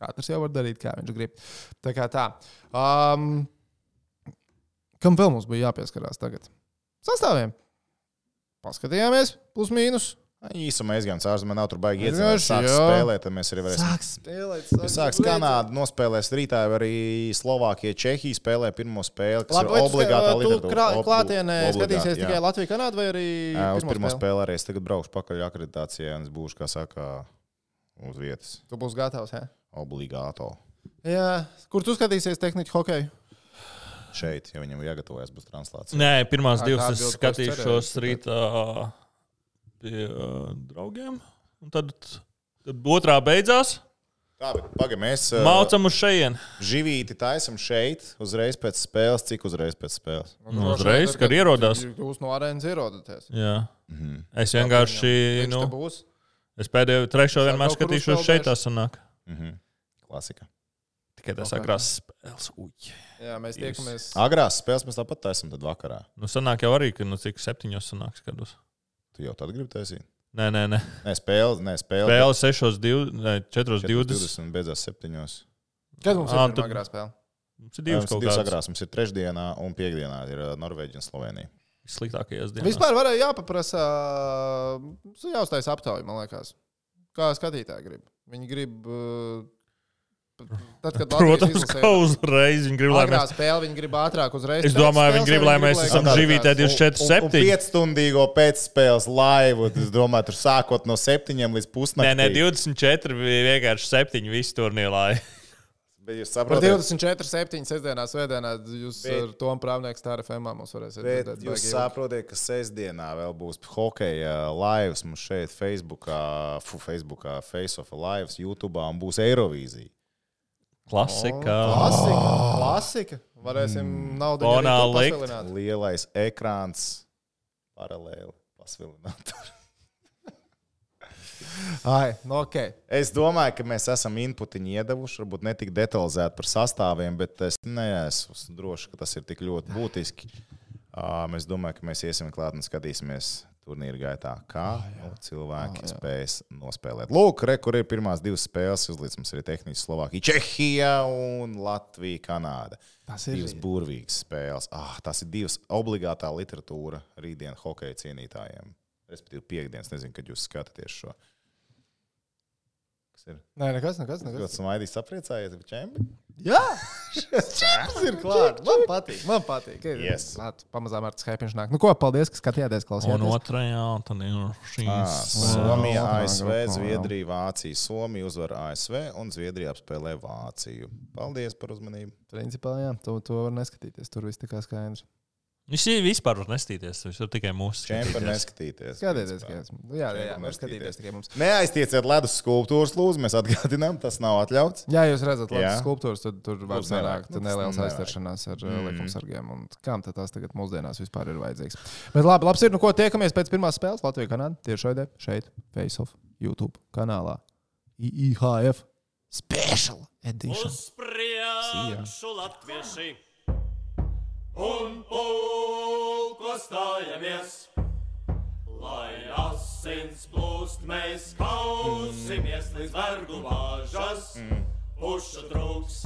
katrs jau var darīt, kā viņš grib. Tā kā tā. Um, kam vēl mums bija jāpieskarās tagad? Sastāviem. Paskatījāmies, plus mīnus. Īsumā aizgājām man nav tur baigi iedzīvot. Sāks jā. spēlēt, tad mēs arī varēsim. Sāks spēlēt. Ja Sāks Kanāda, nospēlēs rītā, vai arī Slovākija, Čehija spēlē pirmo spēli, kas Labi, ir obligātā Tu literatūra. krā- Ob- klātienē skatīsies jā. tikai Latviju, Kanādu vai arī Jā, uz pirmo spēli? spēli arī es tagad braukšu pakaļ akreditācijā, un es būšu, kā saka, uz vietas. Tu būsi gatavs, jā? Obligāto. Jā, kur tu skatīsies tehniku hokeju? Šeit, ja viņam jāgatavojas, būs translācija. Nē, pirmās divas es skatīšos rītā pie uh, draugiem. Un tad, tad otrā beidzās. Tā, bet pagaidi, mēs uh, Mācām uz šejienu. živīti taisam šeit, uzreiz pēc spēles. Cik uzreiz pēc spēles? Nu, uzreiz, kad ierodās. Jūs no arēnas ierodaties. Jā. Mhm. Es vienkārši, Viņš nu, būs. es pēdējo trešo vienmēr skatīšos šeit, uzpeldēšu? sanāk. Mhm. Klasika. Tikai tas Ok. agrās spēles. Uj. Jā, mēs tiekamies. Agrās spēles mēs tāpat taisam tad vakarā. Nu, sanāk jau arī, ka nu, cik septiņos sanāks skatos. Tu jau tad gribi taisīt? Nē, nē, nē. Nē, spēle, nē, spēle. Spēle 6, 2, 4, 20. 20 beidzās septiņos. Kad mums ir pirmā agrā spēle? Mums ir divas Mums ir divas agrās. Mums ir trešdienā un piekdienā ir Norvēģija un Slovenija. sliktākajās dienās. Vispār varēja jāpaprasa, jāuztais aptauja, man liekas. Kā skatītāji grib? Viņi grib. uh, Tad, kad Protams, ka uzreiz viņi grib, lai mēs. spēle viņi grib ātrāk uzreiz. Es pēc domāju, viņi spēles, grib, lai mēs esam živītē kāds- 24, 7. 5 stundīgo pēcspēles laivu. Es domāju, tur sākot no 7 līdz Nē, pusnaktim. nē, 24 bija vienkārši 7 visu turnīrā. [LAUGHS] Bet jūs saprotat, 24, 7 sestdienā, svētdienā jūs Bet- ar Tomu Prāvnieku stāra FMā mums varēsiet Bet dzirdēt jūs saprotat, ka sestdienā vēl būs hokeja laivas mums šeit, Facebookā, fu, Facebookā Face-Off laivas, YouTube un būs Eirovīzija. Klasika. Klasika. Klasika. Varēsim naudu Fonā likt. pasvilināt. Lielais ekrāns paralēli pasvilināt. [LAUGHS] Ai, nu ok. Es domāju, ka mēs esam inputiņu iedevuši, varbūt ne tik detalizēti par sastāviem, bet es neesmu drošs, ka tas ir tik ļoti būtiski. Uh, Es domāju, ka mēs iesim klāt un skatīsimies turnīra gaitā, kā nu, cilvēki spēs nospēlēt. Lūk, re, kur ir pirmās divas spēles, uzlīdz mums arī tehniski Slovākija, Čehija un Latvija, Kanāda. Tas ir divas burvīgas spēles. Ah, tas ir divas obligātā literatūra rītdienas hokeja cienītājiem. Respektīvi, piekdienas, nezinu, kad jūs skatāties šo. Kas ir? Nē, nekas, nekas. Nekas. smaidīgi sapriecājies par čempionu. Jā, [LAUGHS] tas ir klāts. Man patīk. Man patīk. Yes. Lāt, pamazām ar skaipiņš nāk. Nu ko, paldies, ka skatījāties, Un klausījāties. otrajā, tad ir Ah, šīs. Somija, otrā ASV. Zviedrija, Vācija. Somija uzvar ASV un Zviedrija apspēlē Vāciju. Paldies par uzmanību. Principā, jā, to, to var neskatīties. Tur viss tā kā skaidrs. Viņš ir vispār var nestīties. Viņš ir tikai mūsu skatīties. neskatīties. Skatieties, kā jā, jā, jā, skatīties neskatīties. tikai mums. Neaiztieciet ledus skulptūras, lūdzu, mēs atgādinām, tas nav atļauts. Jā, jūs redzat, Jā. labas skulptūras, tad tur nevajag. sanākt Nu, nelielas aizstaršanās ar Mm. mm. likumsargiem. Un kam tad tās tagad mūsdienās vispār ir vajadzīgs? Bet labi, labi ir, nu ko tiekamies pēc pirmās spēles Latvijā, Kanādā. Tieši šeit, šeit, Face-Off, YouTube kanālā. IHF Special Edition. Uz priekšu latvieši un pulko stājamies. Lai asins plūst, mēs kausimies līdz vergu vāžas, pušu trūks.